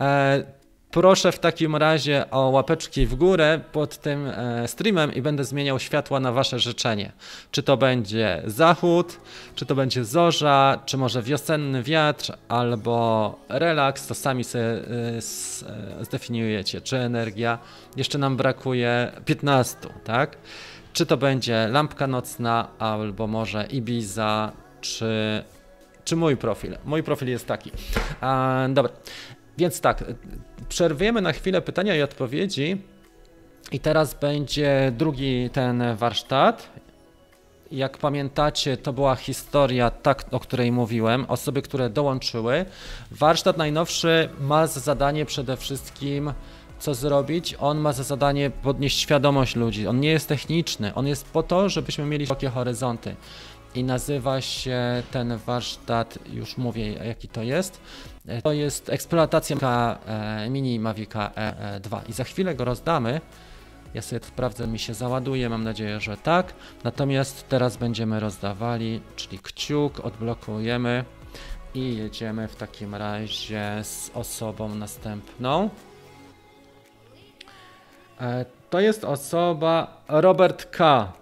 [SPEAKER 1] E, Proszę w takim razie o łapeczki w górę pod tym e, streamem i będę zmieniał światła na Wasze życzenie. Czy to będzie zachód, czy to będzie zorza, czy może wiosenny wiatr, albo relaks, to sami sobie e, e, zdefiniujecie, czy energia. Jeszcze nam brakuje 15, tak? Czy to będzie lampka nocna, albo może Ibiza, czy, czy mój profil. Mój profil jest taki. dobra. Więc tak, przerwiemy na chwilę pytania i odpowiedzi. I teraz będzie drugi ten warsztat. jak pamiętacie, to była historia, tak, o której mówiłem, osoby, które dołączyły. Warsztat najnowszy ma za zadanie przede wszystkim co zrobić. On ma za zadanie podnieść świadomość ludzi. On nie jest techniczny, on jest po to, żebyśmy mieli szerokie horyzonty. I nazywa się ten warsztat, już mówię jaki to jest. To jest eksploatacja e, mini Mavica E2 i za chwilę go rozdamy. Ja sobie sprawdzę, mi się załaduje, mam nadzieję, że tak. Natomiast teraz będziemy rozdawali, czyli kciuk, odblokujemy i jedziemy w takim razie z osobą następną. E, to jest osoba Robert K.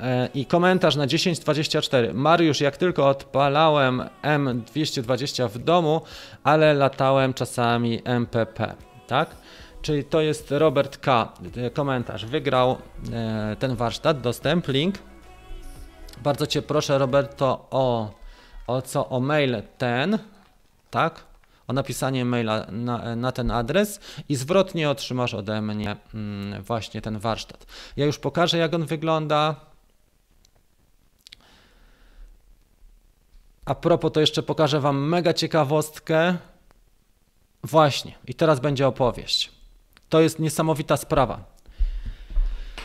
[SPEAKER 1] E, I komentarz na 1024. Mariusz, jak tylko odpalałem M220 w domu, ale latałem czasami MPP, tak? Czyli to jest Robert K. E, komentarz. Wygrał ten warsztat, dostęp, link. Bardzo Cię proszę, Roberto, o, o co? O mail ten, tak? o napisanie maila na, na, ten adres i zwrotnie otrzymasz ode mnie mm, właśnie ten warsztat. Ja już pokażę, jak on wygląda. A propos, to jeszcze pokażę Wam mega ciekawostkę. Właśnie, i teraz będzie opowieść. To jest niesamowita sprawa.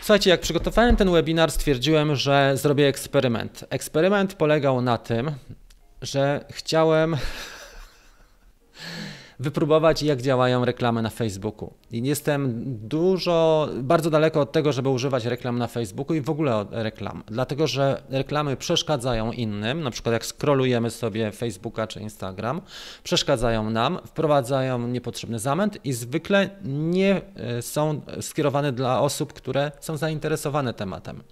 [SPEAKER 1] Słuchajcie, jak przygotowałem ten webinar, stwierdziłem, że zrobię eksperyment. Eksperyment polegał na tym, że chciałem wypróbować, jak działają reklamy na Facebooku. I jestem dużo, bardzo daleko od tego, żeby używać reklam na Facebooku i w ogóle reklam, dlatego że reklamy przeszkadzają innym, na przykład jak scrollujemy sobie Facebooka czy Instagram, przeszkadzają nam, wprowadzają niepotrzebny zamęt i zwykle nie e, są skierowane dla osób, które są zainteresowane tematem.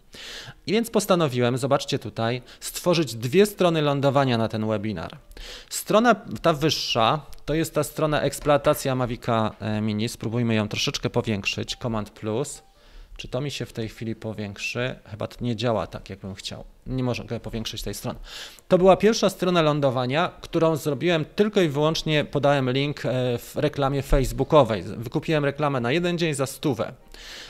[SPEAKER 1] I więc postanowiłem, zobaczcie tutaj, stworzyć dwie strony lądowania na ten webinar. Strona ta wyższa to jest ta strona eksploatacja Mavica e, Mini. Spróbujmy ją troszeczkę powiększyć. Command plus. Czy to mi się w tej chwili powiększy? Chyba to nie działa tak, jakbym chciał nie mogę powiększyć tej strony. To była pierwsza strona lądowania, którą zrobiłem tylko i wyłącznie, podałem link e, w reklamie facebookowej. Wykupiłem reklamę na jeden dzień za stówę.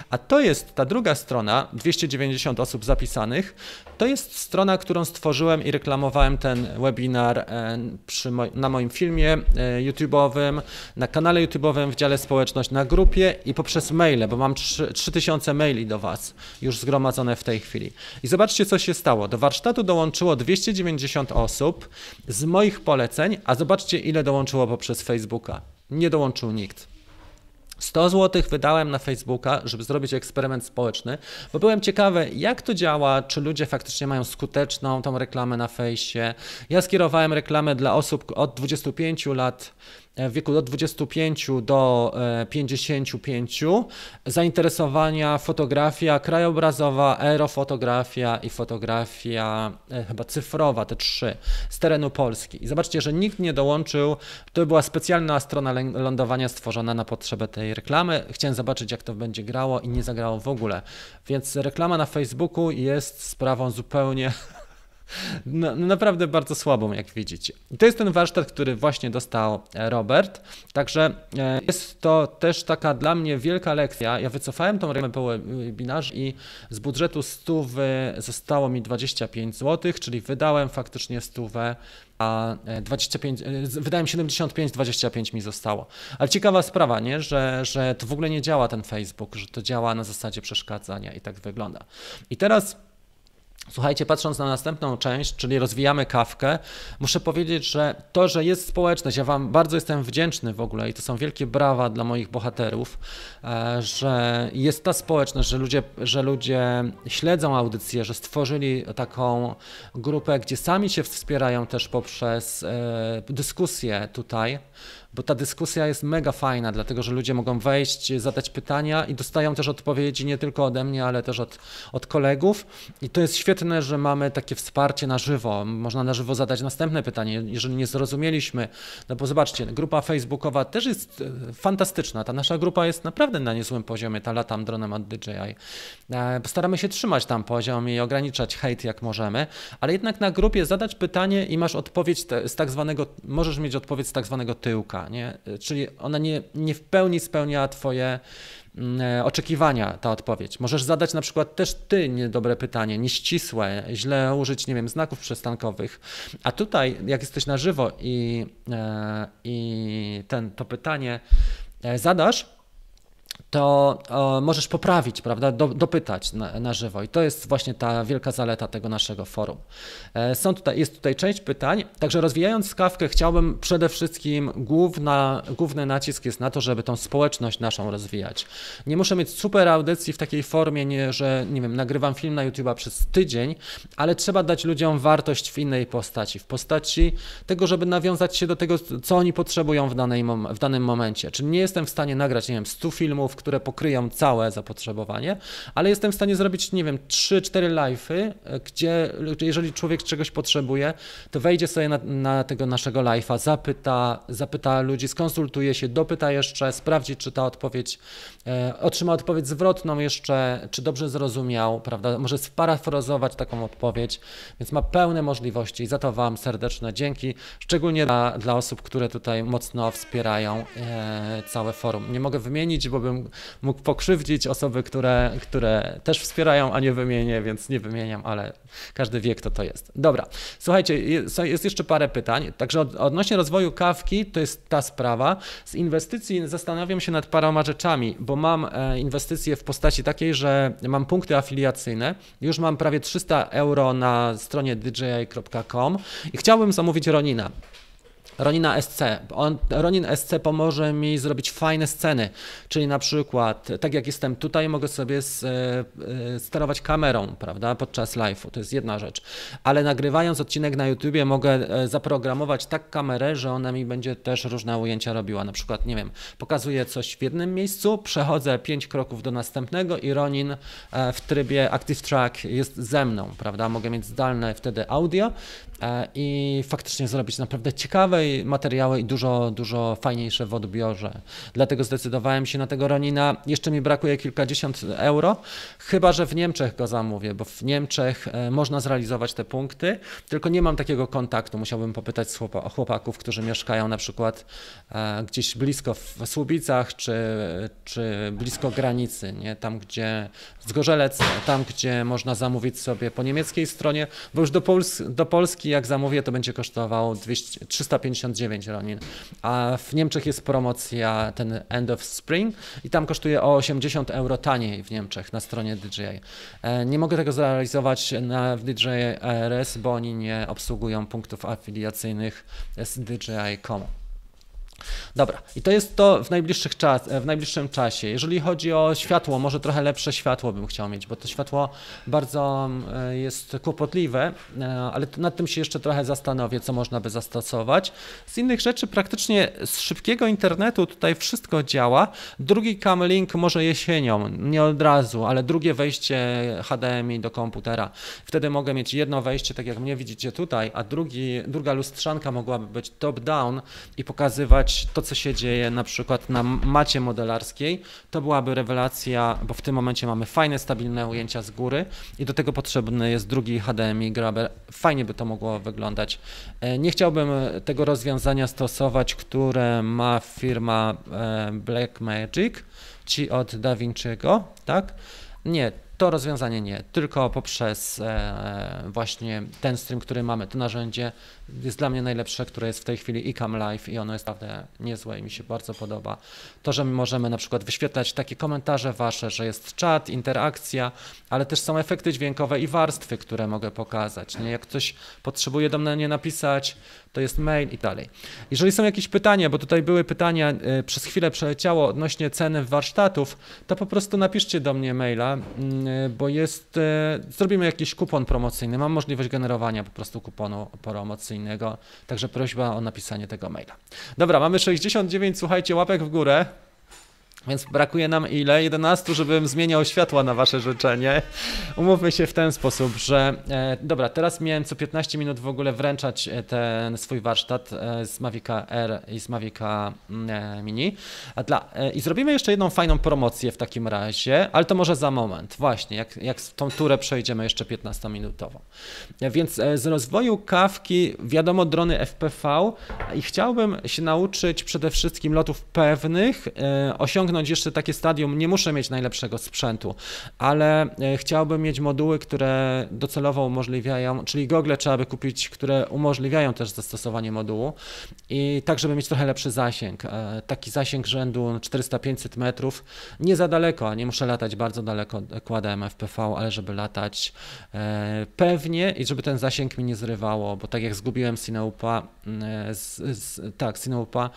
[SPEAKER 1] A to jest ta druga strona, 290 osób zapisanych, to jest strona, którą stworzyłem i reklamowałem ten webinar e, na moim filmie e, YouTube'owym, na kanale YouTube'owym w dziale społeczność, na grupie i poprzez maile, bo mam 3000 maili do Was już zgromadzone w tej chwili. I zobaczcie, co się stało. Do warsztatu dołączyło 290 osób z moich poleceń, a zobaczcie ile dołączyło poprzez Facebooka. Nie dołączył nikt. 100 zł wydałem na Facebooka, żeby zrobić eksperyment społeczny, bo byłem ciekawy, jak to działa, czy ludzie faktycznie mają skuteczną tą reklamę na fejsie. Ja skierowałem reklamę dla osób od 25 lat w wieku od 25 do 55, e, zainteresowania fotografia krajobrazowa, aerofotografia i fotografia e, chyba cyfrowa, te trzy, z terenu Polski. I zobaczcie, że nikt nie dołączył, to była specjalna strona lądowania stworzona na potrzebę tej reklamy. Chciałem zobaczyć, jak to będzie grało i nie zagrało w ogóle. Więc reklama na Facebooku jest sprawą zupełnie no, naprawdę bardzo słabą, jak widzicie. I to jest ten warsztat, który właśnie dostał e, Robert. Także e, jest to też taka dla mnie wielka lekcja. Ja wycofałem tą reklamę po webinarze i z budżetu 100 zostało mi 25 zł, czyli wydałem faktycznie 100 a 25, e, wydałem 75, 25 mi zostało. Ale ciekawa sprawa, nie? Że, że to w ogóle nie działa ten Facebook, że to działa na zasadzie przeszkadzania i tak wygląda. I teraz Słuchajcie, patrząc na następną część, czyli rozwijamy kawkę, muszę powiedzieć, że to, że jest społeczność, ja Wam bardzo jestem wdzięczny w ogóle i to są wielkie brawa dla moich bohaterów, e, że jest ta społeczność, że ludzie, że ludzie śledzą audycję, że stworzyli taką grupę, gdzie sami się wspierają też poprzez e, dyskusję tutaj bo ta dyskusja jest mega fajna, dlatego że ludzie mogą wejść, zadać pytania i dostają też odpowiedzi nie tylko ode mnie, ale też od, od kolegów. I to jest świetne, że mamy takie wsparcie na żywo. Można na żywo zadać następne pytanie, jeżeli nie zrozumieliśmy. No bo zobaczcie, grupa facebookowa też jest e, fantastyczna. Ta nasza grupa jest naprawdę na niezłym poziomie, ta latam dronem od DJI. E, staramy się trzymać tam poziom i ograniczać hejt jak możemy, ale jednak na grupie zadać pytanie i masz odpowiedź z tak zwanego, możesz mieć odpowiedź z tak zwanego tyłka nie? Czyli ona nie, nie w pełni spełnia twoje mm, oczekiwania ta odpowiedź. Możesz zadać na przykład też ty niedobre pytanie, nieścisłe, źle użyć, nie wiem, znaków przystankowych. A tutaj, jak jesteś na żywo i, i ten, to pytanie zadasz, to o, możesz poprawić, prawda, Do, dopytać na, na, żywo. I to jest właśnie ta wielka zaleta tego naszego forum. E, są tutaj, jest tutaj część pytań, także rozwijając skawkę chciałbym przede wszystkim główna, główny nacisk jest na to, żeby tą społeczność naszą rozwijać. Nie muszę mieć super audycji w takiej formie, nie, że nie wiem, nagrywam film na YouTube przez tydzień, ale trzeba dać ludziom wartość w innej postaci, w postaci tego, żeby nawiązać się do tego, co oni potrzebują w, danej, w danym momencie. Czyli nie jestem w stanie nagrać, nie wiem, 100 filmów, które pokryją całe zapotrzebowanie, ale jestem w stanie zrobić, nie wiem, 3-4 live'y, gdzie jeżeli człowiek czegoś potrzebuje, to wejdzie sobie na, na tego naszego live'a, zapyta, zapyta ludzi, skonsultuje się, dopyta jeszcze, sprawdzi, czy ta odpowiedź, e, otrzyma odpowiedź zwrotną jeszcze, czy dobrze zrozumiał, prawda, może sparafrazować taką odpowiedź, więc ma pełne możliwości i za to Wam serdeczne dzięki, szczególnie dla, dla osób, które tutaj mocno wspierają e, całe forum. Nie mogę wymienić, bo bym mógł pokrzywdzić osoby, które, które też wspierają, a nie wymienię, więc nie wymieniam, ale każdy wie, kto to jest. Dobra, słuchajcie, jest, jeszcze parę pytań. Także od, odnośnie rozwoju kawki, to jest ta sprawa. Z inwestycji zastanawiam się nad paroma rzeczami, bo mam e, inwestycje w postaci takiej, że mam punkty afiliacyjne. Już mam prawie 300 euro na stronie dji.com i chciałbym zamówić Ronina. Ronina SC. On, Ronin SC pomoże mi zrobić fajne sceny, czyli na przykład, tak jak jestem tutaj, mogę sobie z, e, sterować kamerą, prawda, podczas live'u, to jest jedna rzecz, ale nagrywając odcinek na YouTubie mogę e, zaprogramować tak kamerę, że ona mi będzie też różne ujęcia robiła, na przykład, nie wiem, pokazuję coś w jednym miejscu, przechodzę pięć kroków do następnego i Ronin e, w trybie Active Track jest ze mną, prawda, mogę mieć zdalne wtedy audio i faktycznie zrobić naprawdę ciekawe materiały i dużo, dużo fajniejsze w odbiorze. Dlatego zdecydowałem się na tego Ronina. Jeszcze mi brakuje kilkadziesiąt euro, chyba że w Niemczech go zamówię, bo w Niemczech e, można zrealizować te punkty, tylko nie mam takiego kontaktu. Musiałbym popytać chłopaków, którzy mieszkają na przykład e, gdzieś blisko w Słubicach, czy, czy blisko granicy, nie? tam gdzie Zgorzelec, tam gdzie można zamówić sobie po niemieckiej stronie, bo już do, Pols do Polski jak zamówię to będzie kosztowało 200, 350 59 Ronin. A w Niemczech jest promocja ten End of Spring i tam kosztuje o 80 euro taniej w Niemczech na stronie DJI. E, nie mogę tego zrealizować na, w DJI RS, bo oni nie obsługują punktów afiliacyjnych z DJI.com. Dobra, i to jest to w, najbliższych czas, w najbliższym czasie. Jeżeli chodzi o światło, może trochę lepsze światło bym chciał mieć, bo to światło bardzo e, jest kłopotliwe, e, ale nad tym się jeszcze trochę zastanowię, co można by zastosować. Z innych rzeczy praktycznie z szybkiego internetu tutaj wszystko działa. Drugi Camlink może jesienią, nie od razu, ale drugie wejście HDMI do komputera. Wtedy mogę mieć jedno wejście, tak jak mnie widzicie tutaj, a drugi, druga lustrzanka mogłaby być top-down i pokazywać to, co się dzieje na przykład na macie modelarskiej, to byłaby rewelacja, bo w tym momencie mamy fajne, stabilne ujęcia z góry i do tego potrzebny jest drugi HDMI grabber. Fajnie by to mogło wyglądać. E, nie chciałbym tego rozwiązania stosować, które ma firma e, Blackmagic, ci od DaVinci'ego, tak? Nie, to rozwiązanie nie, tylko poprzez e, właśnie ten stream, który mamy, to narzędzie jest dla mnie najlepsze, które jest w tej chwili iCam Live i ono jest naprawdę niezłe i mi się bardzo podoba. To, że my możemy na przykład wyświetlać takie komentarze wasze, że jest czat, interakcja, ale też są efekty dźwiękowe i warstwy, które mogę pokazać. Nie? Jak ktoś potrzebuje do mnie napisać, to jest mail i dalej. Jeżeli są jakieś pytania, bo tutaj były pytania, y, przez chwilę przeleciało odnośnie ceny warsztatów, to po prostu napiszcie do mnie maila, y, bo jest, y, zrobimy jakiś kupon promocyjny. Mam możliwość generowania po prostu kuponu promocyjnego, także prośba o napisanie tego maila. Dobra, mamy 69, słuchajcie, łapek w górę. Więc brakuje nam ile? 11, żebym zmieniał światła na wasze życzenie. Umówmy się w ten sposób, że e, dobra, teraz miałem co 15 minut w ogóle wręczać e, ten swój warsztat e, z Mavica R i z Mavica mm, e, Mini. A dla, e, I zrobimy jeszcze jedną fajną promocję w takim razie, ale to może za moment, właśnie, jak, jak tą turę przejdziemy jeszcze 15-minutową. E, więc z rozwoju kawki, wiadomo, drony FPV i chciałbym się nauczyć przede wszystkim lotów pewnych, osiągnąć osiągnąć jeszcze takie stadium, nie muszę mieć najlepszego sprzętu, ale e, chciałbym mieć moduły, które docelowo umożliwiają, czyli gogle trzeba by kupić, które umożliwiają też zastosowanie modułu i tak, żeby mieć trochę lepszy zasięg. E, taki zasięg rzędu 400-500 metrów, nie za daleko, nie muszę latać bardzo daleko, kładę FPV, ale żeby latać e, pewnie i żeby ten zasięg mi nie zrywało, bo tak jak zgubiłem Sineupa, z, z, tak, Sineupa,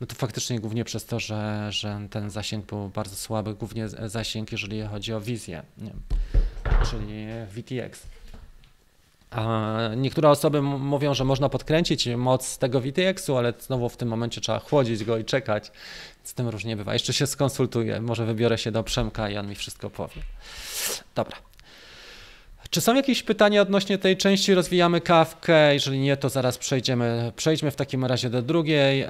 [SPEAKER 1] no to faktycznie głównie przez to, że, że ten zasięg był bardzo słaby, głównie zasięg, jeżeli chodzi o wizję, nie? czyli VTX. Niektóre osoby mówią, że można podkręcić moc tego VTX-u, ale znowu w tym momencie trzeba chłodzić go i czekać. Z tym różnie bywa. Jeszcze się skonsultuję, może wybiorę się do Przemka i on mi wszystko powie. Dobra. Czy są jakieś pytania odnośnie tej części? Rozwijamy kawkę. Jeżeli nie, to zaraz przejdziemy. Przejdźmy w takim razie do drugiej e,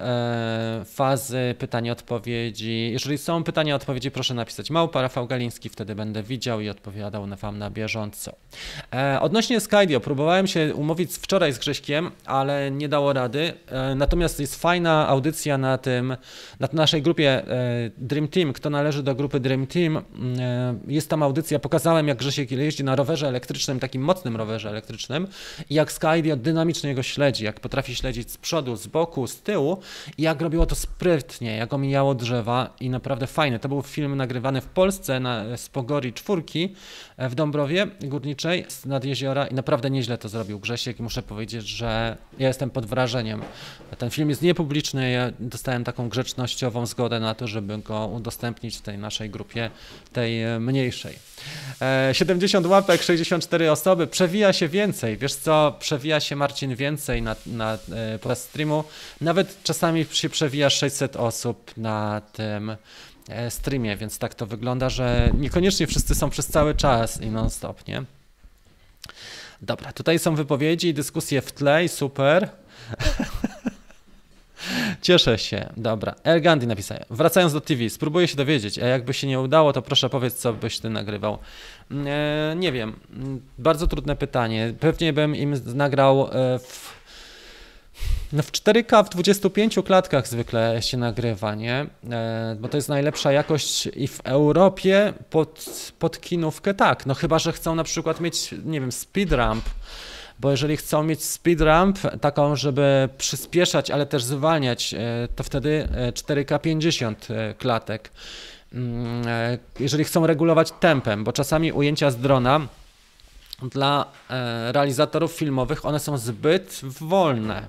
[SPEAKER 1] fazy pytania-odpowiedzi. Jeżeli są pytania, odpowiedzi, proszę napisać małpa Rafał Galiński, wtedy będę widział i odpowiadał na Wam na bieżąco. E, odnośnie Skydio, próbowałem się umówić wczoraj z Grześkiem, ale nie dało rady. E, natomiast jest fajna audycja na tym, na naszej grupie e, Dream Team. Kto należy do grupy Dream Team, e, jest tam audycja. Pokazałem, jak Grzesiek jeździ na rowerze elektrycznym elektrycznym, takim mocnym rowerze elektrycznym i jak Skydio dynamicznie go śledzi, jak potrafi śledzić z przodu, z boku, z tyłu i jak robiło to sprytnie, jak omijało drzewa i naprawdę fajne. To był film nagrywany w Polsce na, z Pogori Czwórki e, w Dąbrowie Górniczej nad jeziora i naprawdę nieźle to zrobił Grzesiek i muszę powiedzieć, że ja jestem pod wrażeniem. Ten film jest niepubliczny, ja dostałem taką grzecznościową zgodę na to, żeby go udostępnić w tej naszej grupie, tej e, mniejszej. E, 70 łapek, 60 54 osoby, przewija się więcej, wiesz co, przewija się Marcin więcej na, na, e, podczas streamu, nawet czasami się przewija 600 osób na tym e, streamie, więc tak to wygląda, że niekoniecznie wszyscy są przez cały czas i non stop, nie? Dobra, tutaj są wypowiedzi i dyskusje w tle i super. Cieszę się. Dobra. El Gandhi napisał. Wracając do TV, spróbuję się dowiedzieć, a jakby się nie udało, to proszę powiedz, co byś ty nagrywał. E, nie wiem. Bardzo trudne pytanie. Pewnie bym im nagrał e, w no w 4K w 25 klatkach zwykle się nagrywa, nie? E, bo to jest najlepsza jakość i w Europie pod, pod kinówkę tak. No chyba, że chcą na przykład mieć, nie wiem, speed ramp bo jeżeli chcą mieć speed ramp taką, żeby przyspieszać, ale też zwalniać, e, to wtedy 4K 50 e, klatek. Mm, e, jeżeli chcą regulować tempem, bo czasami ujęcia z drona dla realizatorów filmowych one są zbyt wolne.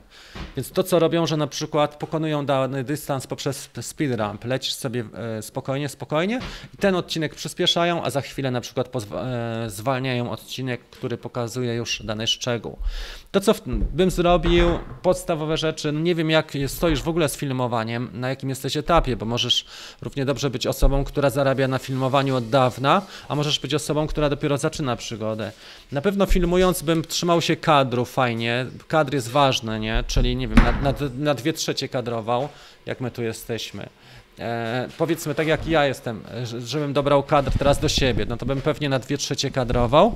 [SPEAKER 1] Więc to, co robią, że na przykład pokonują dany dystans poprzez speed ramp, lecisz sobie e, spokojnie, spokojnie i ten odcinek przyspieszają, a za chwilę na przykład e, zwalniają odcinek, który pokazuje już dany szczegół. To, co bym zrobił, podstawowe rzeczy, no nie wiem jak stoisz w ogóle z filmowaniem, na jakim jesteś etapie, bo możesz równie dobrze być osobą, która zarabia na filmowaniu od dawna, a możesz być osobą, która dopiero zaczyna przygodę. Na pewno filmując bym trzymał się kadru fajnie, kadr jest ważny, nie? czyli nie wiem, na, na, na dwie trzecie kadrował, jak my tu jesteśmy. E, powiedzmy tak jak ja jestem, żebym dobrał kadr teraz do siebie, no to bym pewnie na dwie trzecie kadrował.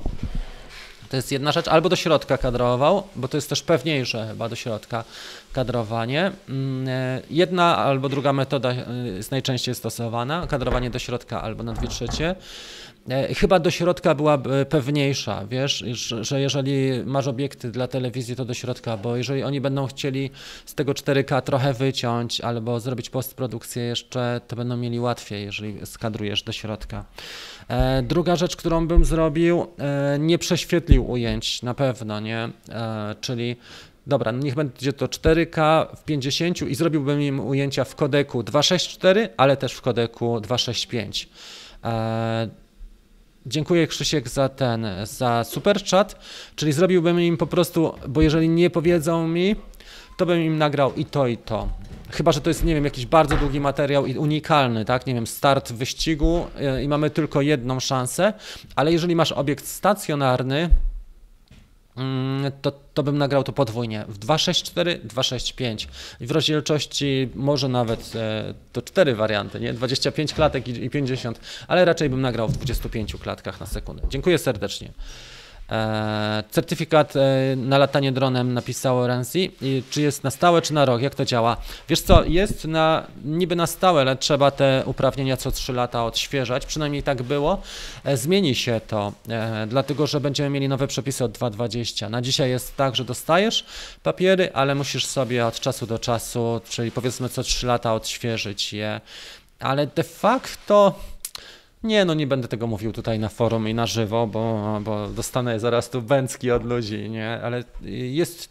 [SPEAKER 1] To jest jedna rzecz, albo do środka kadrował, bo to jest też pewniejsze chyba do środka kadrowanie. Mm, e, jedna albo druga metoda e, jest najczęściej stosowana, kadrowanie do środka albo na dwie trzecie. E, chyba do środka byłaby pewniejsza, wiesz, że jeżeli masz obiekty dla telewizji, to do środka, bo jeżeli oni będą chcieli z tego 4K trochę wyciąć albo zrobić postprodukcję jeszcze, to będą mieli łatwiej, jeżeli skadrujesz do środka. E, druga rzecz, którą bym zrobił, e, nie prześwietlił ujęć, na pewno, nie? Czyli Dobra, niech będzie to 4K w 50 i zrobiłbym im ujęcia w kodeku 264, ale też w kodeku 265. Dziękuję Krzysiek za ten, za super chat, czyli zrobiłbym im po prostu, bo jeżeli nie powiedzą mi, to bym im nagrał i to, i to. Chyba, że to jest, nie wiem, jakiś bardzo długi materiał i unikalny, tak? Nie wiem, start wyścigu e, i mamy tylko jedną szansę, ale jeżeli masz obiekt stacjonarny, to, to bym nagrał to podwójnie w 264, 265 i w rozdzielczości może nawet e, to cztery warianty, nie? 25 klatek i 50, ale raczej bym nagrał w 25 klatkach na sekundę. Dziękuję serdecznie. E, certyfikat e, na latanie dronem napisało Renzi. I czy jest na stałe, czy na rok? Jak to działa? Wiesz co, jest na, niby na stałe, ale trzeba te uprawnienia co 3 lata odświeżać. Przynajmniej tak było. E, zmieni się to, dlatego że będziemy mieli nowe przepisy od 2.20. Na dzisiaj jest tak, że dostajesz papiery, ale musisz sobie od czasu do czasu, czyli powiedzmy co 3 lata odświeżyć je. Ale de facto nie, no nie będę tego mówił tutaj na forum i na żywo, bo, bo dostanę zaraz tu bęcki od ludzi, nie? Ale jest to